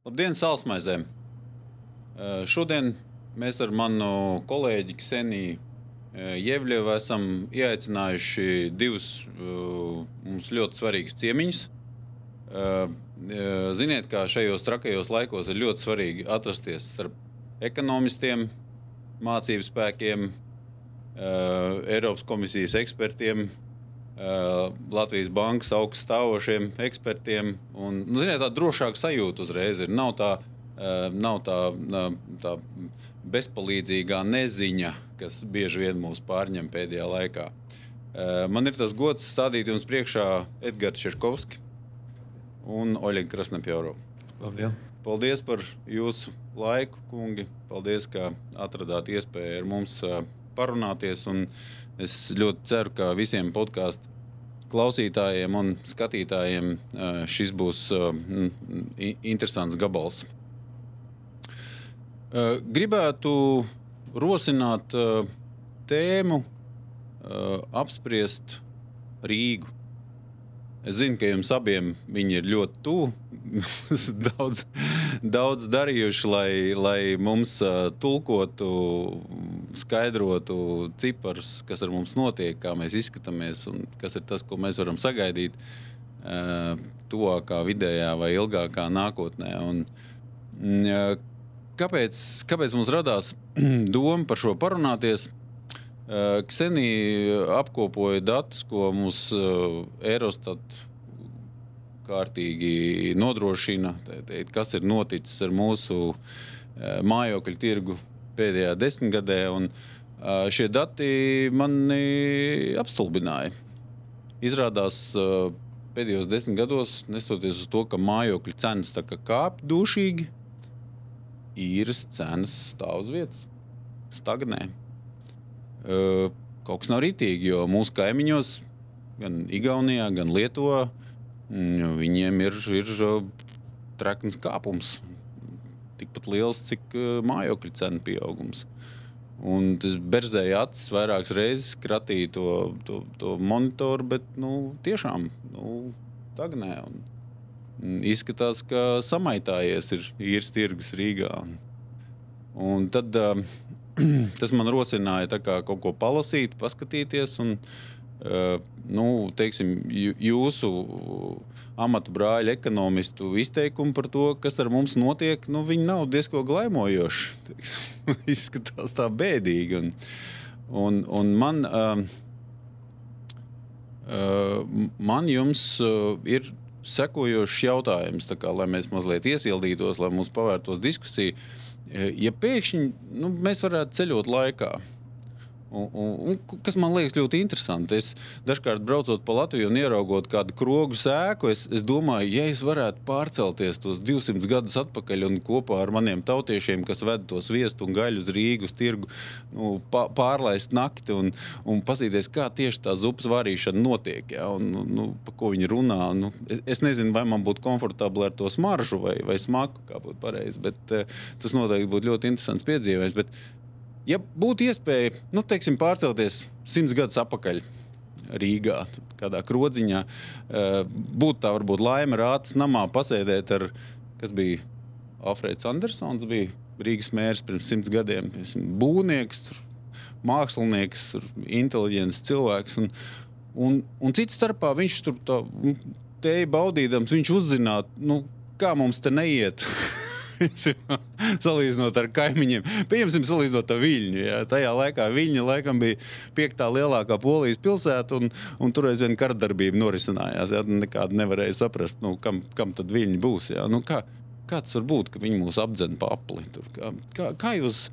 Labdien, Sālsmaizēm! Šodien mēs ar manu kolēģi Kseniju Jevļevu esam ieaicinājuši divus mums ļoti svarīgus ciemiņus. Ziniet, kā šajos trakajos laikos ir ļoti svarīgi atrasties starp ekonomistiem, mācību spēkiem, Eiropas komisijas ekspertiem, Latvijas bankas augststāvošiem ekspertiem. Un, nu, ziniet, tā drošāka sajūta uzreiz ir. Nav tā, nav tā, tā bezpalīdzīgā neziņa, kas bieži vien mūs pārņem pēdējā laikā. Man ir tas gods stādīt jums priekšā Edgars Čerkovskis un Oļegs Krasnapjaurovs. Labdien! Paldies par jūsu laiku, kungi. Paldies, ka atradāt iespēju ar mums parunāties. Es ļoti ceru, ka visiem podkāstu klausītājiem un skatītājiem šis būs interesants gabals. Gribētu rosināt tēmu apspriest Rīgu. Es zinu, ka jums abiem viņi ir ļoti tuvu. daudz, daudz darījuši, lai, lai mums tulkotu, skaidrotu ciparus, kas ar mums notiek, kā mēs izskatāmies un kas ir tas, ko mēs varam sagaidīt tuvākā, vidējā vai ilgākā nākotnē. Un, uh, kāpēc, kāpēc mums radās doma par šo parunāties? Ksenija apkopoja datus, ko mums Eurostat kārtīgi nodrošina, teikt, kas ir noticis ar mūsu eh, mājokļu tirgu pēdējā desmitgadē. Un, šie dati mani apstulbināja. Izrādās, pēdējos desmit gados, neskatoties uz to, ka mājokļu cenas kāpj dušīgi, īres cenas stāv uz vietas, stagnē kaut kas nav rītīgi, jo mūsu kaimiņos, gan Igaunijā, gan Lietuvā, nu, viņiem ir, ir trakns kāpums. Tikpat liels, cik mājokļu cenu pieaugums. Un tas berzēja acis vairākas reizes, kratīja to, to, to monitoru, bet nu, tiešām nu, tagnē. Un izskatās, ka samaitājies ir īres tirgus Rīgā. Un tad uh, tas man rosināja kaut ko palasīt, paskatīties. Un, uh, nu, teiksim, jūsu amata brāļa ekonomistu izteikumi par to, kas ar mums notiek, nu, viņi nav diezgan glaimojoši. Izskatās tā bēdīgi. Un, un, un man, uh, uh, man jums uh, ir sekojošs jautājums, kā, lai mēs mazliet iesildītos, lai mums pavērtos diskusija. Ja pēkšņi nu, mēs varētu ceļot laikā. Un, un, un, kas man liekas ļoti interesanti, es dažkārt braucot pa Latviju un ieraugot kādu krogu sēku, es, es domāju, ja es varētu pārcelties tos 200 gadus atpakaļ un kopā ar maniem tautiešiem, kas ved to sviestu un gaļu uz Rīgas tirgu, nu, pārlaist nakti un, un paskatīties, kā tieši tā zupas varīšana notiek. Ja, un, nu, pa ko viņi runā. Nu, es, es nezinu, vai man būtu komfortabli ar to smaržu vai, vai smaku, kā būtu pareizi, bet uh, tas noteikti būtu ļoti interesants piedzīvojums. Ja būtu iespēja nu, teiksim, pārcelties simts gadus atpakaļ Rīgā, kādā krodziņā, eh, būtu tā varbūt laime rātas namā pasēdēt ar, kas bija Alfrēds Andersons, bija Rīgas mērs pirms simts gadiem. Būvnieks, mākslinieks, inteliģents cilvēks. Un, un, un cits starpā viņš tur tā, te baudīdams, viņš uzzinātu, nu, kā mums te neiet. salīdzinot ar kaimiņiem. Pieņemsim, salīdzinot ar Viļņu. Ja. Tajā laikā Viļņa laikam bija piektā lielākā polijas pilsēta, un, un tur aizvien kardarbība norisinājās. Ja. Nekādu nevarēja saprast, nu, kam, kam tad Viļņa būs. Ja. Nu, kā, kā tas var būt, ka viņi mūs apdzen pa apli? Tur, kā, kā, kā jūs,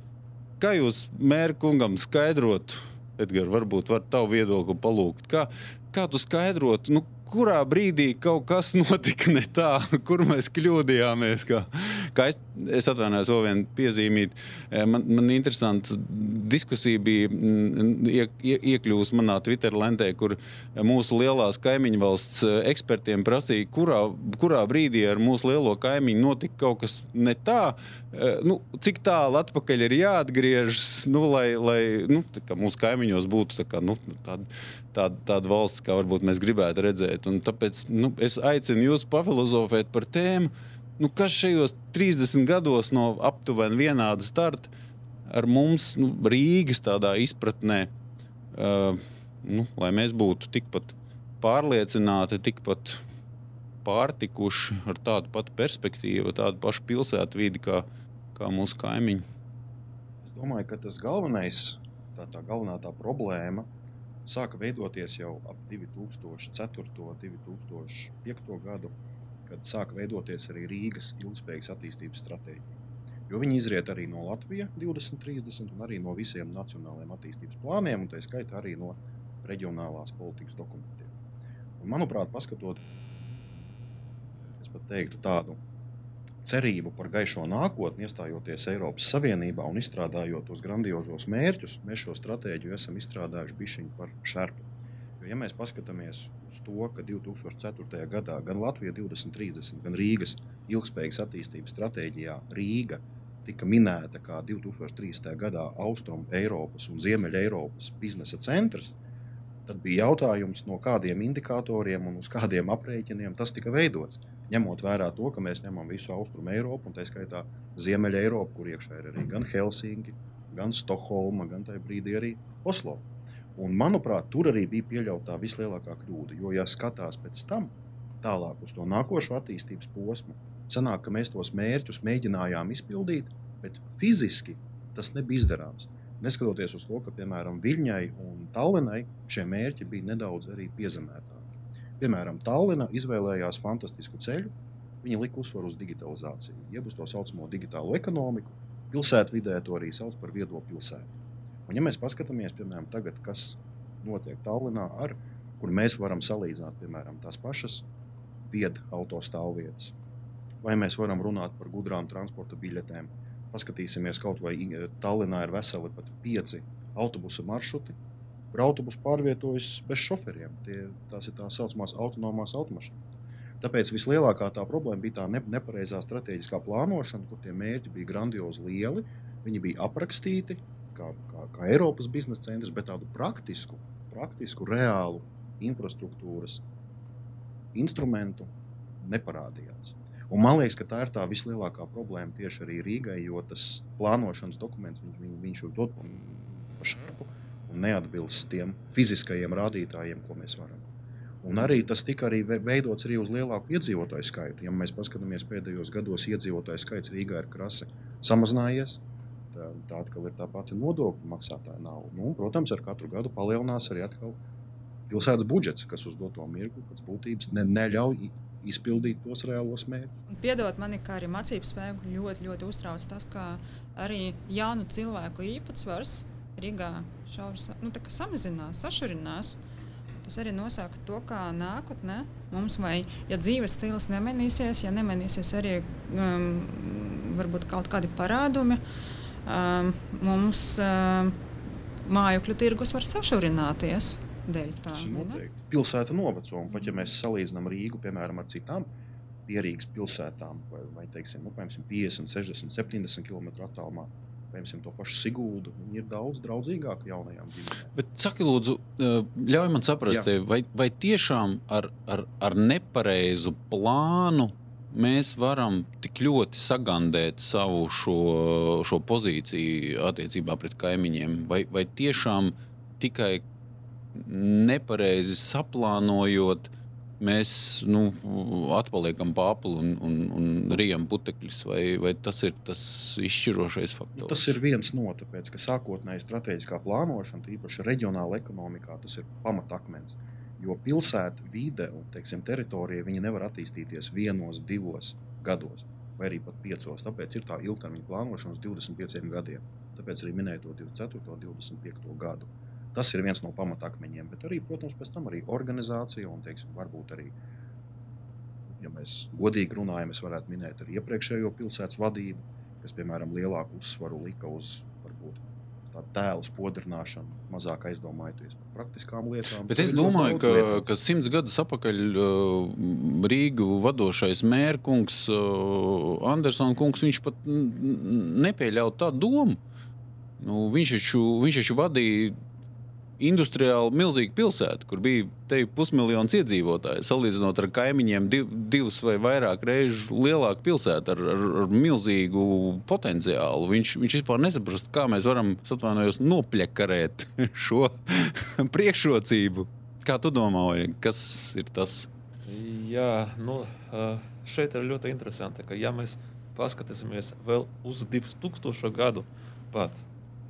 kā jūs mērkungam skaidrot? Edgars, varbūt var tavu viedokli palūgt. Kā, kā tu skaidrotu, nu, kurā brīdī kaut kas notika ne tā, kur mēs kļūdījāmies. Kā, kā es, es atvainojos, vēl viena piezīmīta. Eh, man, man interesanti diskusija bija ie, ie, iekļuvusi manā Twitter lentē, kur mūsu lielās kaimiņu valsts eh, ekspertiem prasīja, kurā, kurā brīdī ar mūsu lielo kaimiņu notika kaut kas ne tā. Eh, nu, cik tālu atpakaļ ir jāatgriežas, nu, lai, lai nu, mūsu kaimiņos būtu tā kā, nu, tāda tāda, tāda valsts, kā varbūt mēs gribētu redzēt. Un tāpēc nu, es aicinu jūs pafilozofēt par tēmu, nu, kas šajos 30 gados no aptuveni vienāda starta ar mums, nu, Rīgas tādā izpratnē, uh, nu, lai mēs būtu tikpat pārliecināti, tikpat pārtikuši ar tādu patu perspektīvu, tādu pašu pilsētu vidi kā, kā mūsu kaimiņi. Es domāju, ka tas galvenais, tā, tā galvenā tā problēma sāka veidoties jau ap 2004. un 2005. gadu, kad sāka veidoties arī Rīgas ilgspējīgas attīstības stratēģija. Jo viņi izriet arī no Latvijas 2030 un arī no visiem nacionālajiem attīstības plāniem, un tā skaitā arī no reģionālās politikas dokumentiem. Un, manuprāt, paskatot, es pat teiktu tādu cerību par gaišo nākotni, iestājoties Eiropas Savienībā un izstrādājot tos grandiozos mērķus, mēs šo stratēģiju esam izstrādājuši bišķiņu par šerpu. Jo, ja mēs paskatāmies uz to, ka 2004. gadā gan Latvija 2030, gan Rīgas ilgspējīgas attīstības stratēģijā Rīga tika minēta kā 2030. gadā Austrum Eiropas un Ziemeļa Eiropas biznesa centrs, tad bija jautājums, no kādiem indikatoriem un uz kādiem aprēķiniem tas tika veidots ņemot vērā to, ka mēs ņemam visu austrumu Eiropu, un tā skaitā Ziemeļa Eiropu, kur iekšā ir arī gan Helsinki, gan Stokholma, gan tajā brīdī arī Oslo. Un, manuprāt, tur arī bija pieļautā vislielākā kļūda. Jo, ja skatās pēc tam tālāk uz to nākošo attīstības posmu, sanāk, ka mēs tos mērķus mēģinājām izpildīt, bet fiziski tas nebija izdarāms. Neskatoties uz to, ka, piemēram, Viļņai un Tallinai šie mērķi bija nedaudz arī piezemētāki. Piemēram, Tallina izvēlējās fantastisku ceļu. Viņa lika uzsvaru uz digitalizāciju, jeb uz tā saucamo digitālo ekonomiku. Pilsētvidē to arī sauc par viedo pilsētu. Un, ja mēs paskatāmies, piemēram, tagad, kas notiek Tallinā, ar, kur mēs varam salīdzināt piemēram, tās pašas viedu autostāvvietas, vai mēs varam runāt par gudrām transporta biļetēm. Paskatīsimies, kaut vai Tallinā ir veseli pat pieci autobusu maršruti, kur autobusu pārvietojas bez šoferiem. Tie, tās ir tā saucamās autonomās automašīnas. Tāpēc vislielākā tā problēma bija tā ne, nepareizā strateģiskā plānošana, kur tie mērķi bija grandiozi lieli. Viņi bija aprakstīti kā, kā, kā Eiropas biznesa centrs, bet tādu praktisku, praktisku reālu infrastruktūras instrumentu neparādījās. Un man liekas, ka tā ir tā vislielākā problēma tieši arī Rīgai, jo tas plānošanas dokuments viņš, viņ, viņš ir dot pa šarpu un neatbilst tiem fiziskajiem rādītājiem, ko mēs varam. Un arī tas tika arī veidots arī uz lielāku iedzīvotāju skaitu. Ja mēs paskatāmies pēdējos gados, iedzīvotāju skaits Rīgā ir krasi samazinājies. Tā, tā atkal ir tā pati nodokļu maksātāja nauda. Nu, protams, ar katru gadu palielinās arī pilsētas budžets, kas uz doto mirkli pēc būtības ne, neļauj izpildīt tos reālos mērķus. Piedod mani, kā arī mācību spēku ļoti, ļoti uztrauc tas, ka arī jaunu cilvēku īpatsvars Rīgā šauras, nu, samazinās, sašurinās. Tas arī nosaka to, kā nākotnē mums, vai ja dzīves stils nemainīsies, ja nemainīsies arī um, kaut kādi parādumi, um, mums um, mājokļu tirgus var sašurināties. Tā, Pilsēta noveco, un pat ja mēs salīdzinām Rīgu piemēram, ar citām pierīgas pilsētām, vai, vai teiksim, nu, piemēram, 50, 60, 70 km attālumā, piemēram, to pašu Sigūdu. Viņi ir daudz draudzīgāki jaunajām ģimenēm. Bet, saki, lūdzu, eh, ļauj man saprast, tevi, vai, vai tiešām ar, ar, ar nepareizu plānu mēs varam tik ļoti sagandēt savu šo, šo pozīciju attiecībā pret kaimiņiem, vai, vai tiešām tikai nepareizi saplānojot mēs nu, atpaliekam pāpli un, un, un rijam putekļus, vai, vai tas ir tas izšķirošais faktors? Tas ir viens no tāpēc, ka sākotnēji strateģiskā plānošana, īpaši reģionāla ekonomikā, tas ir pamatakmens. Jo pilsēta vide un teiksim, teritorija nevar attīstīties vienos, divos gados, vai arī pat piecos. Tāpēc ir tā ilgtermiņa plānošana uz 25 gadiem. Tāpēc arī minēju to 24. un 25. gadu. Tas ir viens no pamatakmeņiem, bet arī, protams, pēc tam arī organizācija un, teiksim, varbūt arī, ja mēs godīgi runājam, es varētu minēt arī iepriekšējo pilsētas vadību, kas, piemēram, lielāku uzsvaru lika uz varbūt tādu tēlu spodrināšanu, mazāk aizdomājoties par praktiskām lietām. Bet es domāju, ka, ka simts gadus atpakaļ uh, Rīgu vadošais mērkungs uh, Andersons kungs, viņš pat nepieļāva tādu domu. Nu, viņš, taču, viņš taču vadīja industriāli milzīga pilsēta, kur bija te pusmiljons iedzīvotāju. Salīdzinot ar kaimiņiem, div, divas vai vairāk reizes lielāka pilsēta ar, ar, ar milzīgu potenciālu. Viņš, viņš vispār nesaprast, kā mēs varam nopļakarēt šo priekšrocību. Kā tu domā, kas ir tas? Jā, nu, šeit ir ļoti interesanti, ka ja mēs paskatīsimies vēl uz 2000 gadu pat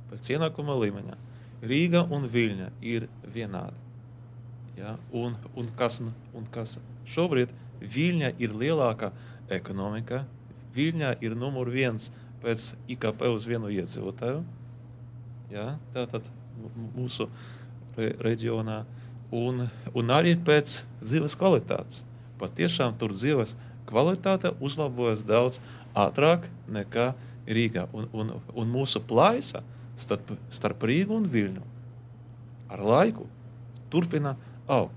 pēc ienākuma līmeņa, Rīga un Viļņa ir vienādi. Ja? Un, un, kas, un kas šobrīd Viļņa ir lielākā ekonomika, Viļņa ir numur viens pēc IKP uz vienu iedzīvotāju. Ja? Tātad mūsu re, reģionā. Un, un arī pēc dzīves kvalitātes. Patiešām tur dzīves kvalitāte uzlabojas daudz ātrāk nekā Rīgā. Un, un, un mūsu plaisa starp, starp Rīgu un Viļņu ar laiku turpina augt.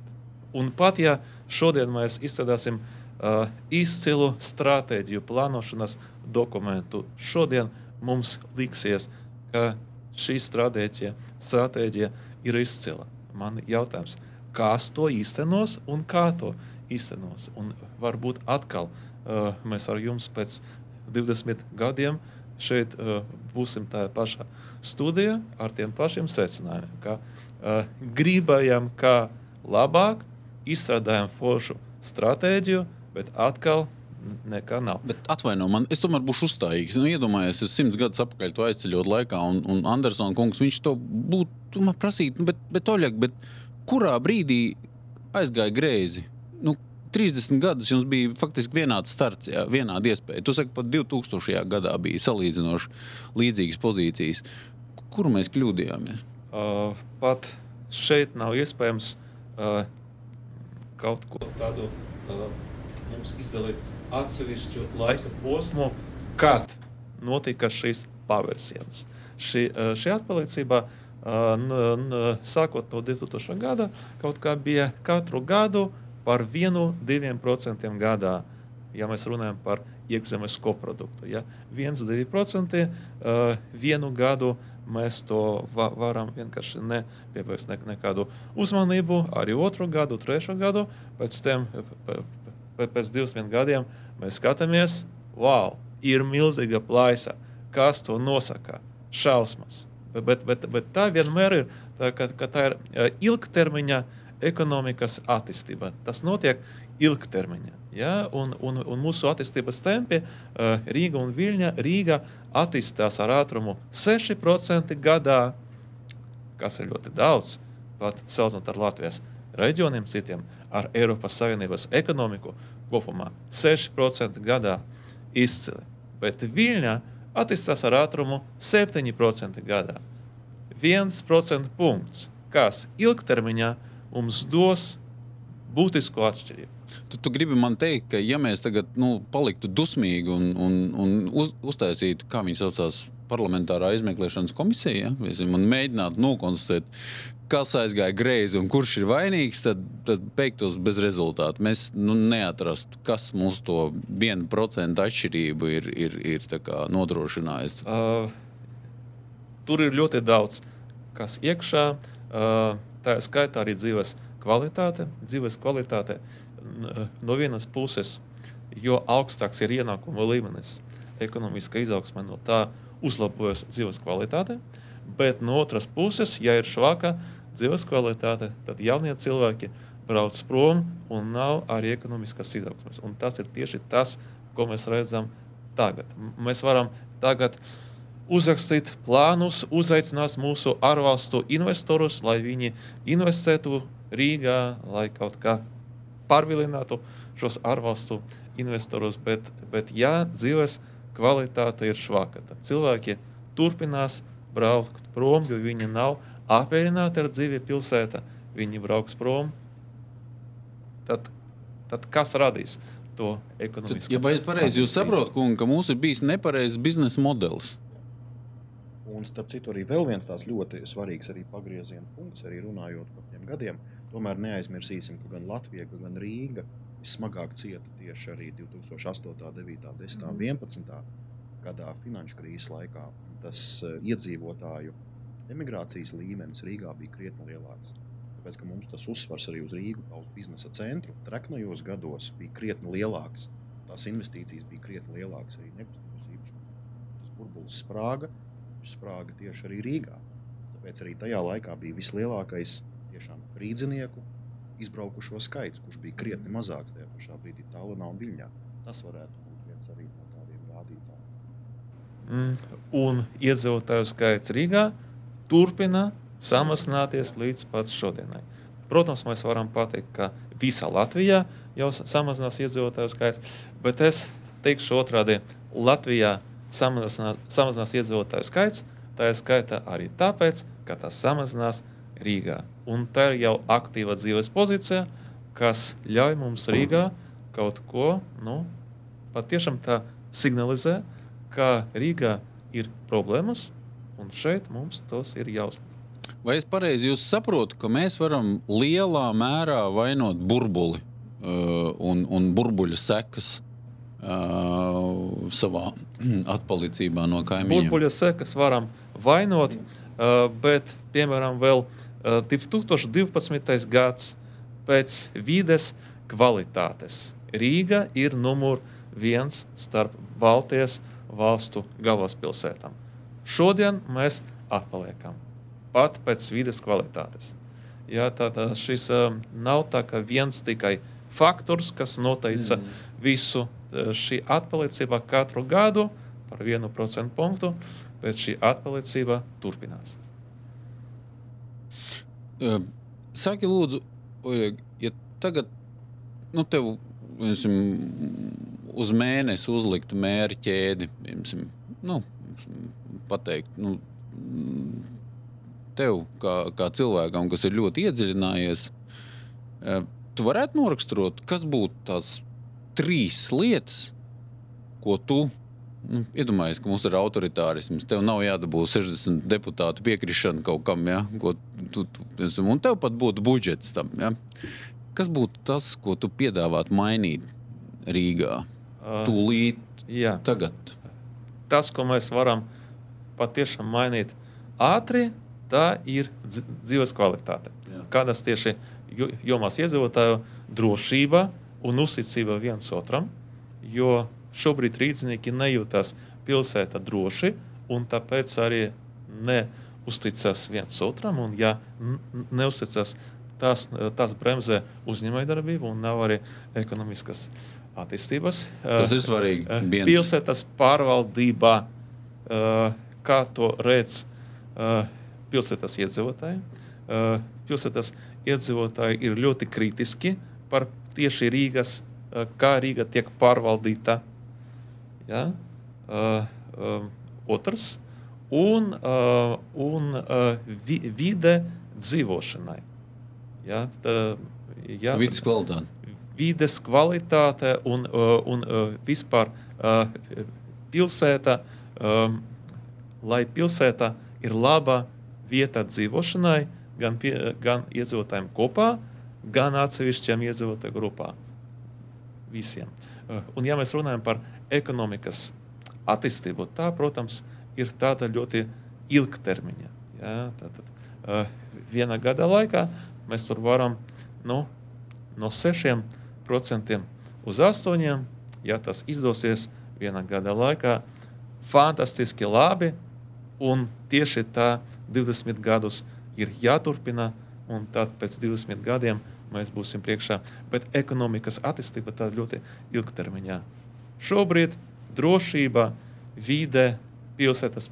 Un pat ja šodien mēs izstrādāsim uh, izcilu stratēģiju, plānošanas dokumentu, šodien mums liksies, ka šī stratēģija, stratēģija ir izcila. Man ir jautājums, kas to īstenos un kā to īstenos. Un varbūt atkal uh, mēs ar jums pēc 20 gadiem šeit uh, būsim tajā pašā studijā ar tiem pašiem secinājumiem, ka uh, gribējam, kā labāk, izstrādājam foršu stratēģiju, bet atkal nekā nav. Bet atvaino man, es tomēr būšu uzstājīgs. Nu, iedomājies, es simts gadus atpakaļ to aizceļot laikā, un, un Andersona kungs, to būtu prasīt, nu, bet, bet, Oļek, bet kurā brīdī aizgāja greizi? Nu, 30 gadus jums bija faktiski vienāds starts, jā, vienāda iespēja. Tu saki, pat 2000. gadā bija salīdzinoši līdzīgas pozīcijas. Kur mēs kļūdījāmies? Uh, pat šeit nav iespējams uh, kaut ko tādu uh, mums izdalīt atsevišķu laika posmu, kad notika šis pavērsiens. Šī, uh, šī atpaliecība uh, sākot no 2000. gada kaut kā bija katru gadu par 1-2% gadā, ja mēs runājam par iekšzemes koproduktu. Ja? 1-2% uh, vienu gadu mēs to va varam vienkārši nepievērst ne, nekādu uzmanību. Arī otru gadu, trešo gadu, pēc tam, pēc diviem gadiem mēs skatāmies, wow, ir milzīga plaisa. Kas to nosaka? Šausmas. Bet, bet, bet, tā vienmēr ir, tā, ka, ka tā ir ilgtermiņa uh, ekonomikas attīstība. Tas notiek ilgtermiņā. Ja? Un, un, un mūsu attīstības tempi uh, Rīga un Viļņa. Rīga attīstās ar ātrumu 6% gadā, kas ir ļoti daudz, pat salīdzinot ar Latvijas reģioniem, citiem ar Eiropas Savienības ekonomiku kopumā 6% gadā izcili. Bet Viļņā attīstās ar ātrumu 7% gadā. 1% punkts, kas ilgtermiņā ir mums dos būtisku atšķirību. Tu, tu gribi man teikt, ka ja mēs tagad nu, paliktu dusmīgi un, un, un uz, uztaisītu, kā viņi saucās, parlamentārā izmeklēšanas komisija, ja? un mēģinātu nokonstatēt, kas aizgāja greizi un kurš ir vainīgs, tad, tad beigtos bez rezultātu. Mēs nu, neatrastu, kas mums to 1% atšķirību ir, ir, ir nodrošinājis. Uh, tur ir ļoti daudz, kas iekšā. Uh, Tā ir skaitā arī dzīves kvalitāte. Dzīves kvalitāte no vienas puses, jo augstāks ir ienākuma līmenis, ekonomiskā izaugsme no tā uzlabojas dzīves kvalitāte. Bet no otras puses, ja ir švaka dzīves kvalitāte, tad jaunie cilvēki brauc prom un nav arī ekonomiskās izaugsmes. Un tas ir tieši tas, ko mēs redzam tagad. Mēs varam tagad uh, uzrakstīt plānus, uzaicināt mūsu ārvalstu investorus, lai viņi investētu Rīgā, lai kaut kā pārvilinātu šos ārvalstu investorus. Bet, bet ja dzīves kvalitāte ir švaka, tad cilvēki turpinās braukt prom, jo viņi nav apmierināti ar dzīvi pilsētā. Viņi brauks prom. Tad, tad kas radīs to ekonomisko? Ja es pareizi saprotu, kungi, ka mums ir bijis nepareizs biznesa modelis? Un, starp citu, arī vēl viens tāds ļoti svarīgs pagrieziena punkts, arī runājot par tiem gadiem. Tomēr neaizmirsīsim, ka gan Latvija, gan Rīga vismagāk cieta tieši arī 2008, 9, 10, mm. 11 gadā finanšu krīzes laikā. Tas uh, iedzīvotāju emigrācijas līmenis Rīgā bija krietni lielāks. Tāpēc, mums tas uzsvars arī uz kā uz biznesa centru, treknajos gados bija krietni lielāks. Tās investīcijas bija krietni lielākas arī nekustamības īpašumā. Tas burbulis sprāga, sprāga tieši arī Rīgā. Tāpēc arī tajā laikā bija vislielākais tiešām rīdzinieku izbraukušo skaits, kurš bija krietni mazāks tajā pašā brīdī Tallinā un Viļņā. Tas varētu būt viens arī no tādiem rādītājiem. Mm, un iedzīvotāju skaits Rīgā turpina samazināties līdz pat šodienai. Protams, mēs varam pateikt, ka visā Latvijā jau samazinās iedzīvotāju skaits, bet es teikšu otrādi. Latvijā samazinās, samazinās iedzīvotāju skaits, tā ir skaitā arī tāpēc, ka tas samazinās Rīgā. Un tā ir jau aktīva dzīves pozīcija, kas ļauj mums Rīgā kaut ko nu, patiešām tā signalizē, ka Rīgā ir problēmas, un šeit mums tos ir jāuzsver. Vai es pareizi saprotu, ka mēs varam lielā mērā vainot burbuli uh, un, un burbuļu sekas uh, savā atpalicībā no kaimiņiem? Burbuļu sekas varam vainot, uh, bet, piemēram, vēl uh, 2012. gads pēc vides kvalitātes Rīga ir numur viens starp Baltijas valstu galvaspilsētām. Šodien mēs atpaliekam pat pēc vides kvalitātes. Jā, tā, tā šis uh, nav tā viens tikai faktors, kas noteica mm. visu šī atpalicība katru gadu par vienu procentu punktu, bet šī atpalicība turpinās. Uh, saki, lūdzu, ja tagad nu, tev piemēram, uz mēnesi uzlikt mērķēdi, piemēram, nu, pateikt, nu, tev, kā, kā cilvēkam, kas ir ļoti iedziļinājies, eh, tu varētu noraksturot, kas būtu tās trīs lietas, ko tu Nu, Iedomājieties, ka mums ir autoritārisms. Tev nav jādabū 60 deputātu piekrišana kaut kam, ja? ko tu, tu, un tev pat būtu budžets tam. Ja? Kas būtu tas, ko tu piedāvātu mainīt Rīgā? Uh, Tūlīt, jā. tagad. Tas, ko mēs varam patiešām mainīt ātri, tā ir dzīves kvalitāte. Jā. Kādas tieši jomās iedzīvotāju drošība un uzticība viens otram, jo šobrīd rīznieki nejūtas pilsētā droši un tāpēc arī neusticas viens otram. Un, ja neusticas, tas, tas bremzē uzņēmējdarbību un nav arī ekonomiskas attīstības. Tas ir svarīgi. Viens. Pilsētas pārvaldībā, kā to redz pilsētas iedzīvotāji. Pilsētas iedzīvotāji ir ļoti kritiski par tieši Rīgas, kā Rīga tiek pārvaldīta. Ja? Otrs. Un, un vide dzīvošanai. Ja? Tā, ja, vides kvalitāte. Vides kvalitāte un, un vispār pilsēta, lai pilsēta ir laba vieta dzīvošanai gan, pie, gan iedzīvotājiem kopā, gan atsevišķiem iedzīvotāju grupām. Visiem. Eh, un, ja mēs runājam par ekonomikas attīstību, tā, protams, ir tāda ļoti ilgtermiņa. Ja? Tātad, uh, viena gada laikā mēs tur varam nu, no 6% uz 8%, ja tas izdosies vienā gada laikā, fantastiski labi. Un tieši tā 20 gadus ir jāturpina, un tad pēc 20 gadiem mēs būsim priekšā. Bet ekonomikas attīstība tā ļoti ilgtermiņā. Šobrīd drošība, vide, pilsētas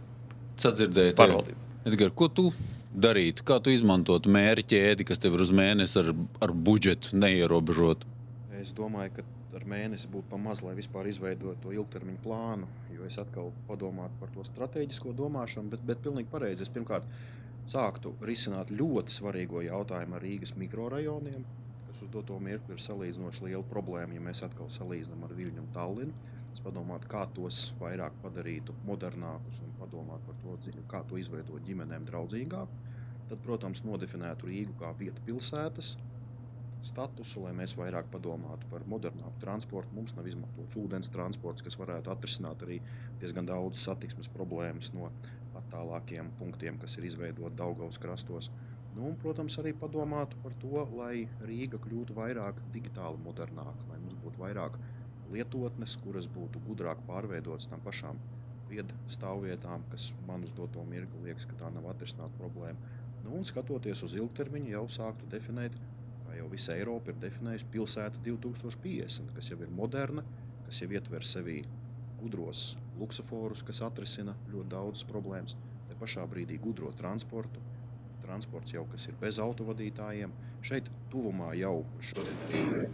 pārvaldība. Edgar, ko tu darītu? Kā tu izmantotu mērķēdi, kas tev ir uz mēnesi ar, ar budžetu neierobežotu? Es domāju, ka ar mēnesi būtu pamaz, lai vispār izveidotu to ilgtermiņu plānu. Jo es atkal padomātu par to strateģisko domāšanu, bet, bet pilnīgi pareizi. Es pirmkārt sāktu risināt ļoti svarīgo jautājumu ar Rīgas mikrorajoniem, kas uz doto mirkli ir salīdzinoši liela problēma, ja mēs atkal salīdzinām ar Viļņu un Tallinu. Es padomātu, kā tos vairāk padarītu modernākus un padomātu par to, kā to izveidot ģimenēm draudzīgāk. Tad, protams, nodefinētu Rīgu kā vietu pilsētas, statusu, lai mēs vairāk padomātu par modernāku transportu. Mums nav izmantots ūdens transports, kas varētu atrisināt arī diezgan daudz satiksmes problēmas no attālākiem punktiem, kas ir izveidoti Daugaus krastos. Nu, un, protams, arī padomātu par to, lai Rīga kļūtu vairāk digitāli modernāka, lai mums būtu vairāk lietotnes, kuras būtu gudrāk pārveidotas tam pašām viedu stāvvietām, kas man uz doto mirkli liekas, ka tā nav atrisināta problēma. Nu, un skatoties uz ilgtermiņu, jau sāktu definēt, kā jau visa Eiropa ir definējusi, pilsēta 2050, kas jau ir moderna, kas jau ietver sevī gudros luksusforus, kas atrisina ļoti daudzas problēmas. Te pašā brīdī gudro transportu, transports jau kas ir bez autovadītājiem. Šeit tuvumā jau šodien arī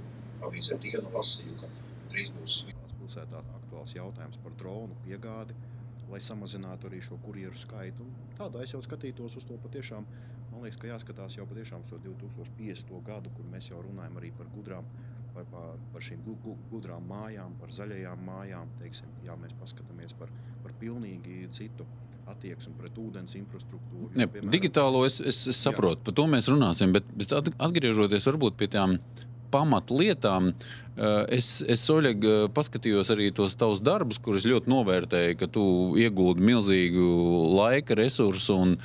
avīzē tika lasīju, ka drīz būs pilsētā aktuāls jautājums par dronu piegādi, lai samazinātu arī šo kurjeru skaitu. Un tādā es jau skatītos uz to patiešām. Man liekas, ka jāskatās jau patiešām uz 2050. gadu, kur mēs jau runājam arī par gudrām par, par, par šīm gudrām mājām, par zaļajām mājām. Teiksim, jā, mēs paskatāmies par, par pilnīgi citu attieksmi pret ūdens infrastruktūru. Jo, piemēram, digitālo es, es, es saprotu, jā. par to mēs runāsim, bet, bet atgriežoties varbūt pie tām pamatlietām. Eh, es, es Oļeg, eh, paskatījos arī tos tavus darbus, kurus ļoti novērtēju, ka tu iegūti milzīgu laika resursu un,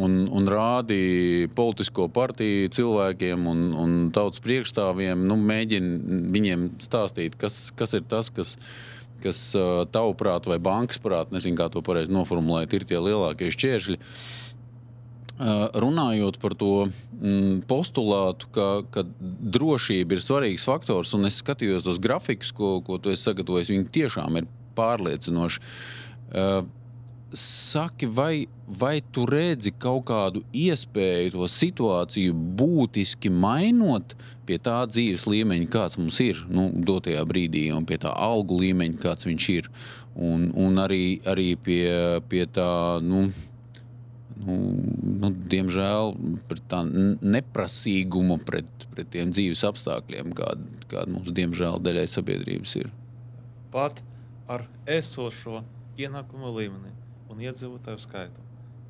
un, un rādi politisko partiju cilvēkiem un, un tautas priekšstāvjiem. Nu, mēģini viņiem stāstīt, kas, kas ir tas, kas kas eh, tavuprāt, vai bankas prāt, nezinu, kā to pareizi noformulēt, ir tie lielākie šķēršļi. Uh, runājot par to mm, postulātu, ka, ka drošība ir svarīgs faktors, un es skatījos tos grafikus, ko, ko tu esi sagatavojis, viņi tiešām ir pārliecinoši. Saki, vai, vai tu redzi kaut kādu iespēju to situāciju būtiski mainot pie tā dzīves līmeņa, kāds mums ir nu, dotajā brīdī, un pie tā algu līmeņa, kāds viņš ir, un, un arī, arī pie, pie tā. Nu, nu, nu, diemžēl pret tā neprasīgumu pret, pret tiem dzīves apstākļiem, kāda kād mums diemžēl daļai sabiedrības ir. Pat ar esošo ienākumu līmeni un iedzīvotāju skaitu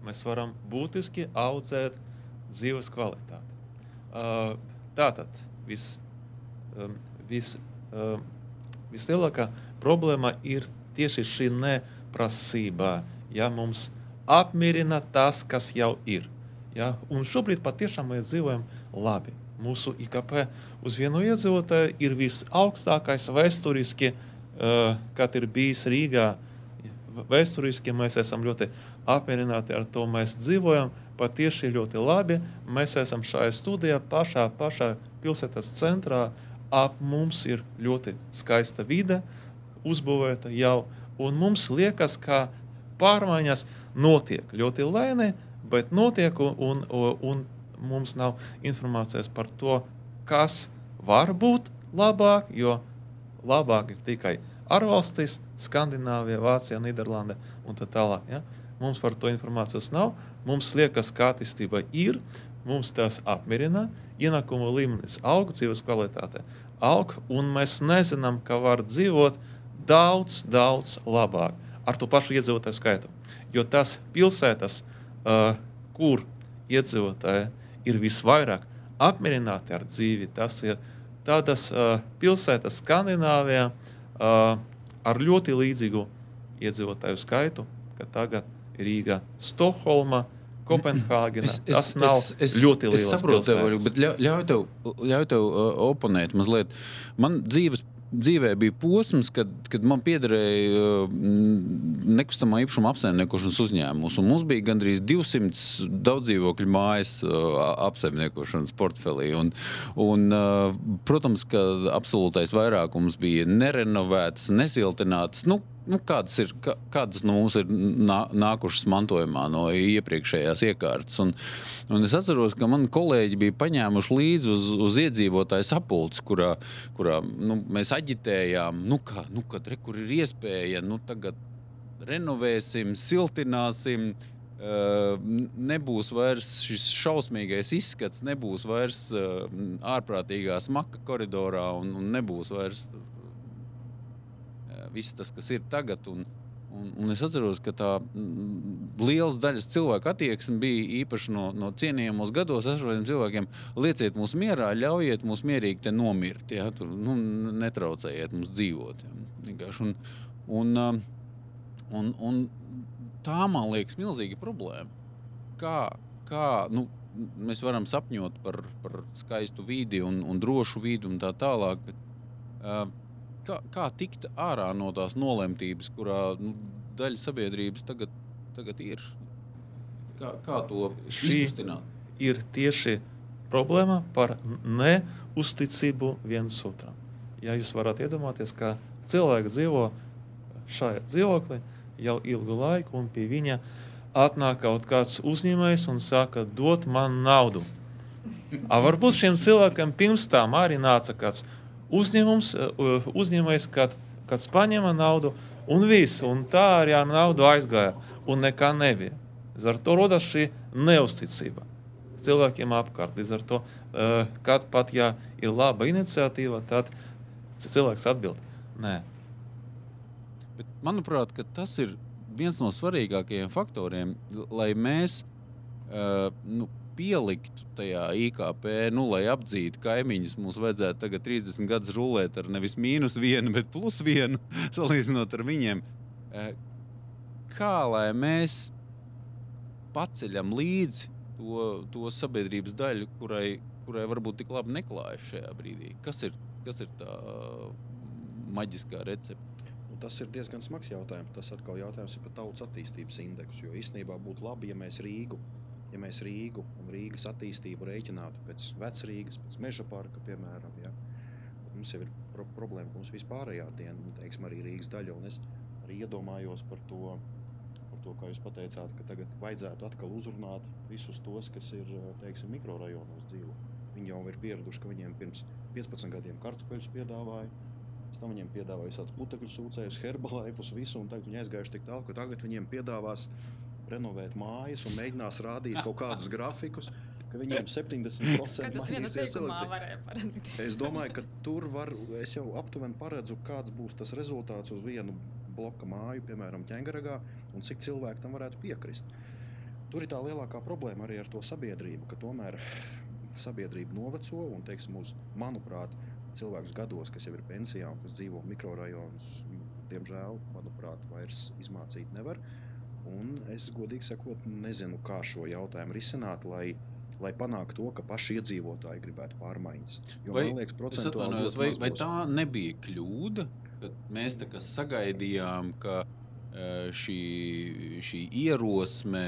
mēs varam būtiski audzēt dzīves kvalitāti. Uh, tātad vis, um, vis, um, vislielākā problēma ir tieši šī neprasība. Ja mums apmierina tas, kas jau ir. Ja? Un šobrīd patiešām mēs dzīvojam labi. Mūsu IKP uz vienu iedzīvotāju ir visaugstākais vēsturiski, uh, kad ir bijis Rīgā. Vēsturiski mēs esam ļoti apmierināti ar to. Mēs dzīvojam patiešām ļoti labi. Mēs esam šajā studijā, pašā, pašā pilsētas centrā. Ap mums ir ļoti skaista vide, uzbūvēta jau. Un mums liekas, ka pārmaiņas notiek ļoti lēni, bet notiek, un, un, un mums nav informācijas par to, kas var būt labāk, jo labāk ir tikai ārvalstīs, Skandināvija, Vācija, Nīderlande un tā tālāk. Ja? Mums par to informācijas nav. Mums liekas, ka attīstība ir, mums tas apmierina, ienākuma līmenis aug, dzīves kvalitāte aug, un mēs nezinām, ka var dzīvot daudz, daudz labāk ar to pašu iedzīvotāju skaitu. Jo tas pilsētas, uh, kur iedzīvotāji ir visvairāk apmierināti ar dzīvi, tas ir tādas uh, pilsētas Skandināvijā uh, ar ļoti līdzīgu iedzīvotāju skaitu, kā tagad Rīga, Stokholma. Kopenhāgena. Es, es, tas nav es, es, ļoti liels. Es saprotu, tev, bet ļauj tev, ļauj tev uh, oponēt mazliet. Man dzīves dzīvē bija posms, kad, kad man piederēja mm, nekustamā īpašuma apsaimniekošanas uzņēmums. Mums bija gandrīz 200 daudz dzīvokļu mājas apsaimniekošanas portfelī. Un, un, protams, ka absolūtais vairākums bija nerenovētas, nesiltinātas. Nu, nu, kādas, ir, kā, kādas no mums ir nā, nākušas mantojumā no iepriekšējās iekārtas. Un, un es atceros, ka mani kolēģi bija paņēmuši līdzi uz, uz iedzīvotāju sapulci, kurā, kurā nu, mēs aģitējām, nu, kā, nu, kad re, kur ir iespēja nu, tagad renovēsim, siltināsim. Uh, nebūs vairs šis šausmīgais izskats, nebūs vairs uh, ārprātīgā smaka koridorā un, un nebūs vairs viss tas, kas ir tagad. Un, Un, un es atceros, ka tā liela daļa cilvēku attieksme bija īpaši no, no cienījamos gados esošiem cilvēkiem. Lieciet mums mierā, ļaujiet mums mierīgi nomirt. Ja? Tur, nu, netraucējiet mums dzīvot. Ja? Un, un, un, un tā man liekas milzīga problēma. Kā, kā nu, mēs varam sapņot par, par skaistu vidi un, un drošu vidi un tā tālāk. Bet, uh, kā, kā tikt ārā no tās nolemtības, kurā nu, daļa sabiedrības tagad, tagad ir? Kā, kā to izkustināt? Ir tieši problēma par neusticību viens otram. Ja jūs varat iedomāties, ka cilvēks dzīvo šajā dzīvoklī jau ilgu laiku, un pie viņa atnāk kaut kāds uzņēmējs un saka, dod man naudu. A varbūt šiem cilvēkiem pirms tam arī nāca kāds uzņēmums, uzņēmējs, kad, kad paņēma naudu, un viss, un tā arī ar naudu aizgāja, un nekā nebija. Līdz ar to rodas šī neusticība cilvēkiem apkārt. Līdz ar to, kad pat ja ir laba iniciatīva, tad cilvēks atbild, nē. Bet, manuprāt, tas ir viens no svarīgākajiem faktoriem, lai mēs uh, nu, pieliktu tajā IKP, nu, lai apdzītu kaimiņus. Mums vajadzētu tagad 30 gadus rulēt ar nevis mīnus vienu, bet plus vienu, salīdzinot ar viņiem. Uh, kā lai mēs paceļam līdzi to, to sabiedrības daļu, kurai, kurai varbūt tik labi neklājas šajā brīdī? Kas ir, kas ir tā maģiskā recepte? tas ir diezgan smags jautājums. Tas atkal jautājums ir par tautas attīstības indeksu. Jo īstenībā būtu labi, ja mēs Rīgu, ja mēs Rīgu un Rīgas attīstību rēķinātu pēc vecrīgas, pēc meža parka, piemēram. Ja? Mums jau ir pro problēma, ka mums vispārējā diena, nu, teiksim, arī Rīgas daļa, un es arī iedomājos par to, par to, kā jūs pateicāt, ka tagad vajadzētu atkal uzrunāt visus tos, kas ir, teiksim, mikrorajonos dzīvo. Viņi jau ir pieraduši, ka viņiem pirms 15 gadiem kartupeļus piedāvāja, Pēc tam viņiem piedāvāja visādus putekļu sūcējus, herbalaifus, visu, un tagad viņi aizgājuši tik tālu, ka tagad viņiem piedāvās renovēt mājas un mēģinās rādīt kaut kādus grafikus. Viņiem 70% tas mainīsies elektrība. Es domāju, ka tur var, es jau aptuveni paredzu, kāds būs tas rezultāts uz vienu bloka māju, piemēram, ķēngaragā, un cik cilvēki tam varētu piekrist. Tur ir tā lielākā problēma arī ar to sabiedrību, ka tomēr sabiedrība noveco un, teiksim, uz, manuprāt, cilvēkus gados, kas jau ir pensijā un kas dzīvo mikrorajonos, diemžēl, manuprāt, vairs izmācīt nevar. Un es godīgi sakot, nezinu, kā šo jautājumu risināt, lai, lai panāktu to, ka paši iedzīvotāji gribētu pārmaiņas. Jo, vai, liekas, vai, vai tā nebija kļūda, kad mēs sagaidījām, ka e, šī, šī ierosme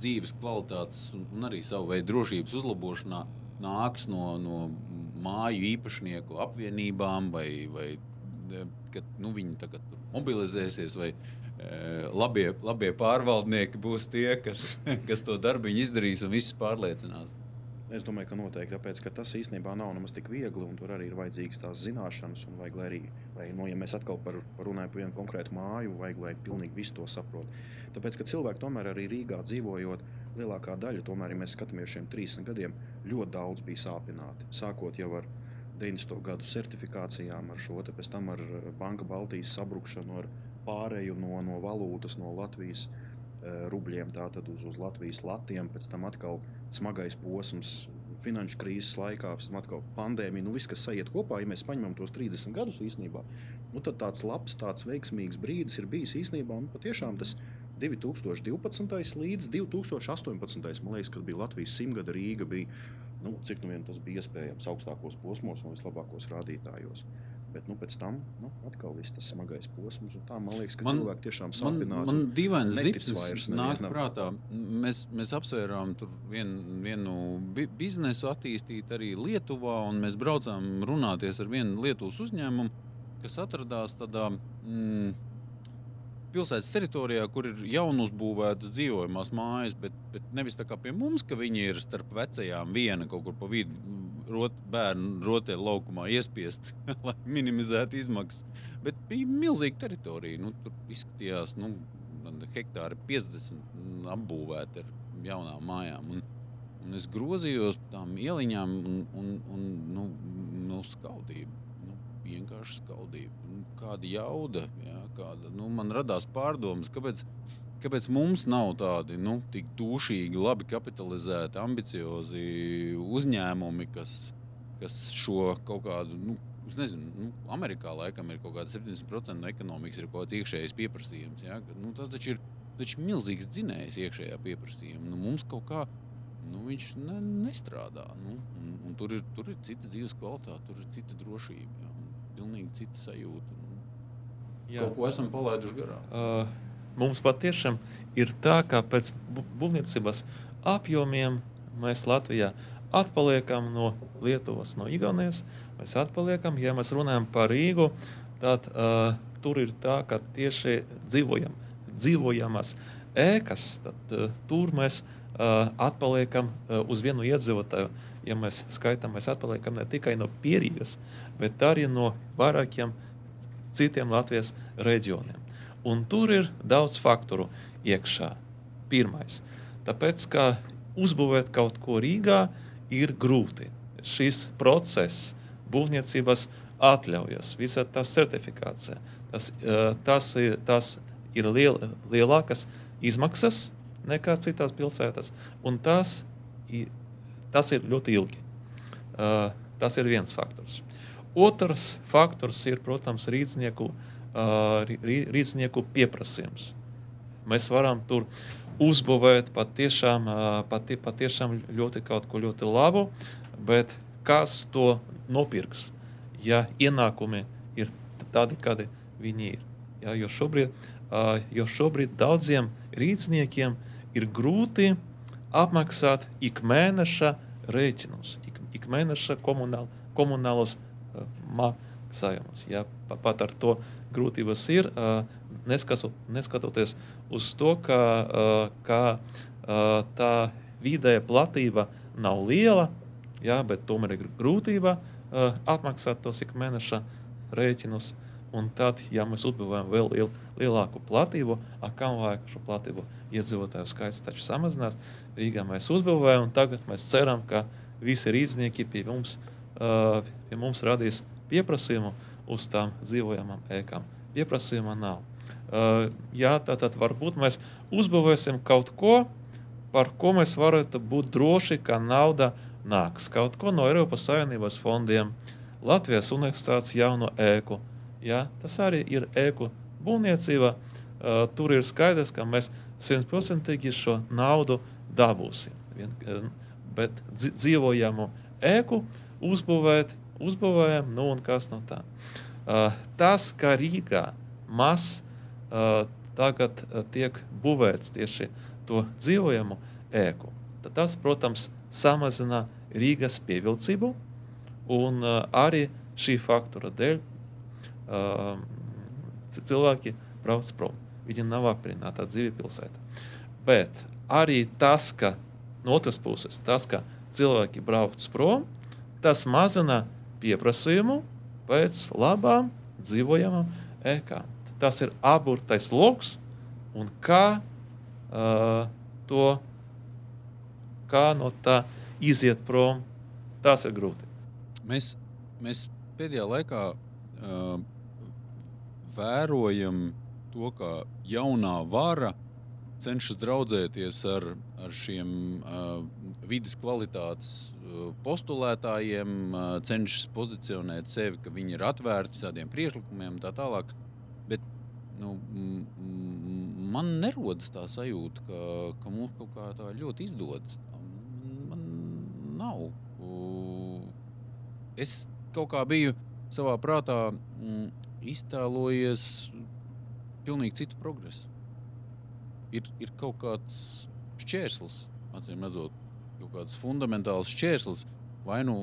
dzīves kvalitātes un arī savu veidu drošības uzlabošanā nāks no, no māju īpašnieku apvienībām, vai, vai ka nu, viņi tagad mobilizēsies, vai e, labie, labie pārvaldnieki būs tie, kas, kas to darbu izdarīs un visus pārliecinās. Es domāju, ka noteikti, tāpēc, ka tas īstenībā nav nemaz tik viegli, un tur arī ir vajadzīgas tās zināšanas. Vajag, lai arī, lai, nu, ja mēs atkal par, par runājam par vienu konkrētu māju, vajag, lai pilnīgi visu to saprotu. Tāpēc, ka cilvēki tomēr arī Rīgā dzīvojot, lielākā daļa, tomēr, ja mēs skatāmies šiem 30 gadiem, ļoti daudz bija sāpināti. Sākot jau ar 90. gadu certifikācijām, ar šo pēc tam ar Banka Baltijas sabrukšanu, ar pārēju no, no valūtas, no Latvijas uh, rubļiem, tātad uz, uz Latvijas latiem, pēc tam atkal smagais posms finanšu krīzes laikā, pēc tam atkal pandēmija, nu viss, kas sajiet kopā, ja mēs paņemam tos 30 gadus īstenībā, nu tad tāds labs, tāds veiksmīgs brīdis ir bijis īstenībā, un patiešām tas 2012. līdz 2018. man liekas, kad bija Latvijas simtgada Rīga, bija, nu, cik nu vien tas bija iespējams augstākos posmos un vislabākos rādītājos. Bet nu, pēc tam nu, atkal viss tas smagais posms. Tā, man liekas, ka man, cilvēki tiešām sāpināti. Man, man dīvains zips nāk prātā. Mēs, mēs apsvērām tur vien, vienu bi biznesu attīstīt arī Lietuvā, un mēs braucām runāties ar vienu Lietuvas uzņēmumu, kas atradās tādā. Mm, pilsētas teritorijā, kur ir jaunu uzbūvētas dzīvojamās mājas, bet, bet nevis tā kā pie mums, ka viņi ir starp vecajām viena kaut kur pa vidu, rot, bērnu rotaļu laukumā iespiest, lai minimizētu izmaksas. Bet bija milzīga teritorija. Nu, tur izskatījās, nu, hektāri 50 apbūvēti ar jaunām mājām. Un, un es grozījos tām ieliņām un, un, un nu, nu, skaudību. Nu, vienkārši skaudību. Nu, kāda jauda, jā, kāda, nu, man radās pārdomas, kāpēc, kāpēc mums nav tādi nu, tik tūšīgi, labi kapitalizēti, ambiciozi uzņēmumi, kas, kas šo kaut kādu nu, Es nezinu, nu, Amerikā laikam ir kaut kāda 70% no ekonomikas, ir kaut kāds iekšējais pieprasījums. Ja? Nu, tas taču ir, taču milzīgs dzinējs iekšējā pieprasījuma. Nu, mums kaut kā nu, viņš ne, nestrādā. Nu, un, un tur, ir, tur ir cita dzīves kvalitāte, tur ir cita drošība, ja? pilnīgi cita sajūta. Nu, Jā. Kaut ko esam palaiduši garām. Uh, mums patiešām ir tā, ka pēc būvniecības apjomiem mēs Latvijā atpaliekam no Lietuvas, no Igaunijas. Mēs atpaliekam, ja mēs runājam par Rīgu, tad uh, tur ir tā, ka tieši dzīvojam, dzīvojamas ēkas, tad uh, tur mēs uh, atpaliekam uh, uz vienu iedzīvotāju. Ja mēs skaitām, mēs atpaliekam ne tikai no Pierīgas, bet arī no vairākiem citiem Latvijas reģioniem. Un tur ir daudz faktoru iekšā. Pirmais, tāpēc, ka uzbūvēt kaut ko Rīgā, uh, ir grūti. Šis process būvniecības atļaujas, visa tā certifikācija, tas, tas, tas ir liel, lielākas izmaksas nekā citās pilsētās, un tas, tas ir ļoti ilgi. Tas ir viens faktors. Otrs faktors ir, protams, rīznieku, rīznieku pieprasījums. Mēs varam tur uzbūvēt patiešām, pati, patiešām ļoti kaut ko ļoti labu, bet kas to nopirks, ja ienākumi ir tādi, kādi viņi ir. Ja, jo, šobrīd, jo šobrīd daudziem rīzniekiem ir grūti apmaksāt ik mēneša rēķinus, ik, ik mēneša komunāl, komunālos maksājumus. Ja, pat ar to grūtības ir. Uh, neskatoties uz to, ka, ka tā vidēja platība nav liela, jā, bet tomēr ir grūtība atmaksāt tos ik mēneša rēķinus. Un tad, ja mēs uzbūvējam vēl liel, lielāku platību, kam vajag šo platību, iedzīvotāju skaits taču samazinās. Rīgā mēs uzbūvējam, un tagad mēs ceram, ka visi rīznieki pie mums, pie mums radīs pieprasījumu uz tām dzīvojamām ēkām. Pieprasījuma nav. Uh, jā, tātad varbūt mēs uzbūvēsim kaut ko, par ko mēs varētu būt droši, ka nauda nāks. Kaut ko no Eiropas Savienības fondiem, Latvijas universitātes jauno ēku. Jā, tas arī ir ēku būvniecība. Uh, tur ir skaidrs, ka mēs simtprocentīgi šo naudu dabūsim. Vien, bet dzīvojamu ēku uzbūvēt, uzbūvējam, nu un kas no tā. Uh, tas, ka Rīgā mazs tagad tiek būvēts tieši to dzīvojamu ēku. Tad tas, protams, samazina Rīgas pievilcību, un arī šī faktora dēļ cilvēki brauc prom. Viņi nav apmierināti ar dzīvi pilsētā. Bet arī tas, ka no otras puses, tas, ka cilvēki brauc prom, tas mazina pieprasījumu pēc labām dzīvojamām ēkām tas ir aburtais lokus, un kā uh, to, kā no tā iziet prom, tas ir grūti. Mēs, mēs pēdējā laikā uh, vērojam to, ka jaunā vara cenšas draudzēties ar, ar šiem uh, vidas kvalitātes postulētājiem, cenšas pozicionēt sevi, ka viņi ir atvērti visādiem priekšlikumiem un tā tālāk. Bet nu, man nerodas tā sajūta, ka, ka mums kaut kā tā ļoti izdodas. Man nav. Es kaut kā biju savā prātā iztēlojies pilnīgi citu progresu. Ir, ir kaut kāds šķērslis, acīm redzot, kaut kāds fundamentāls šķērslis Vai, nu,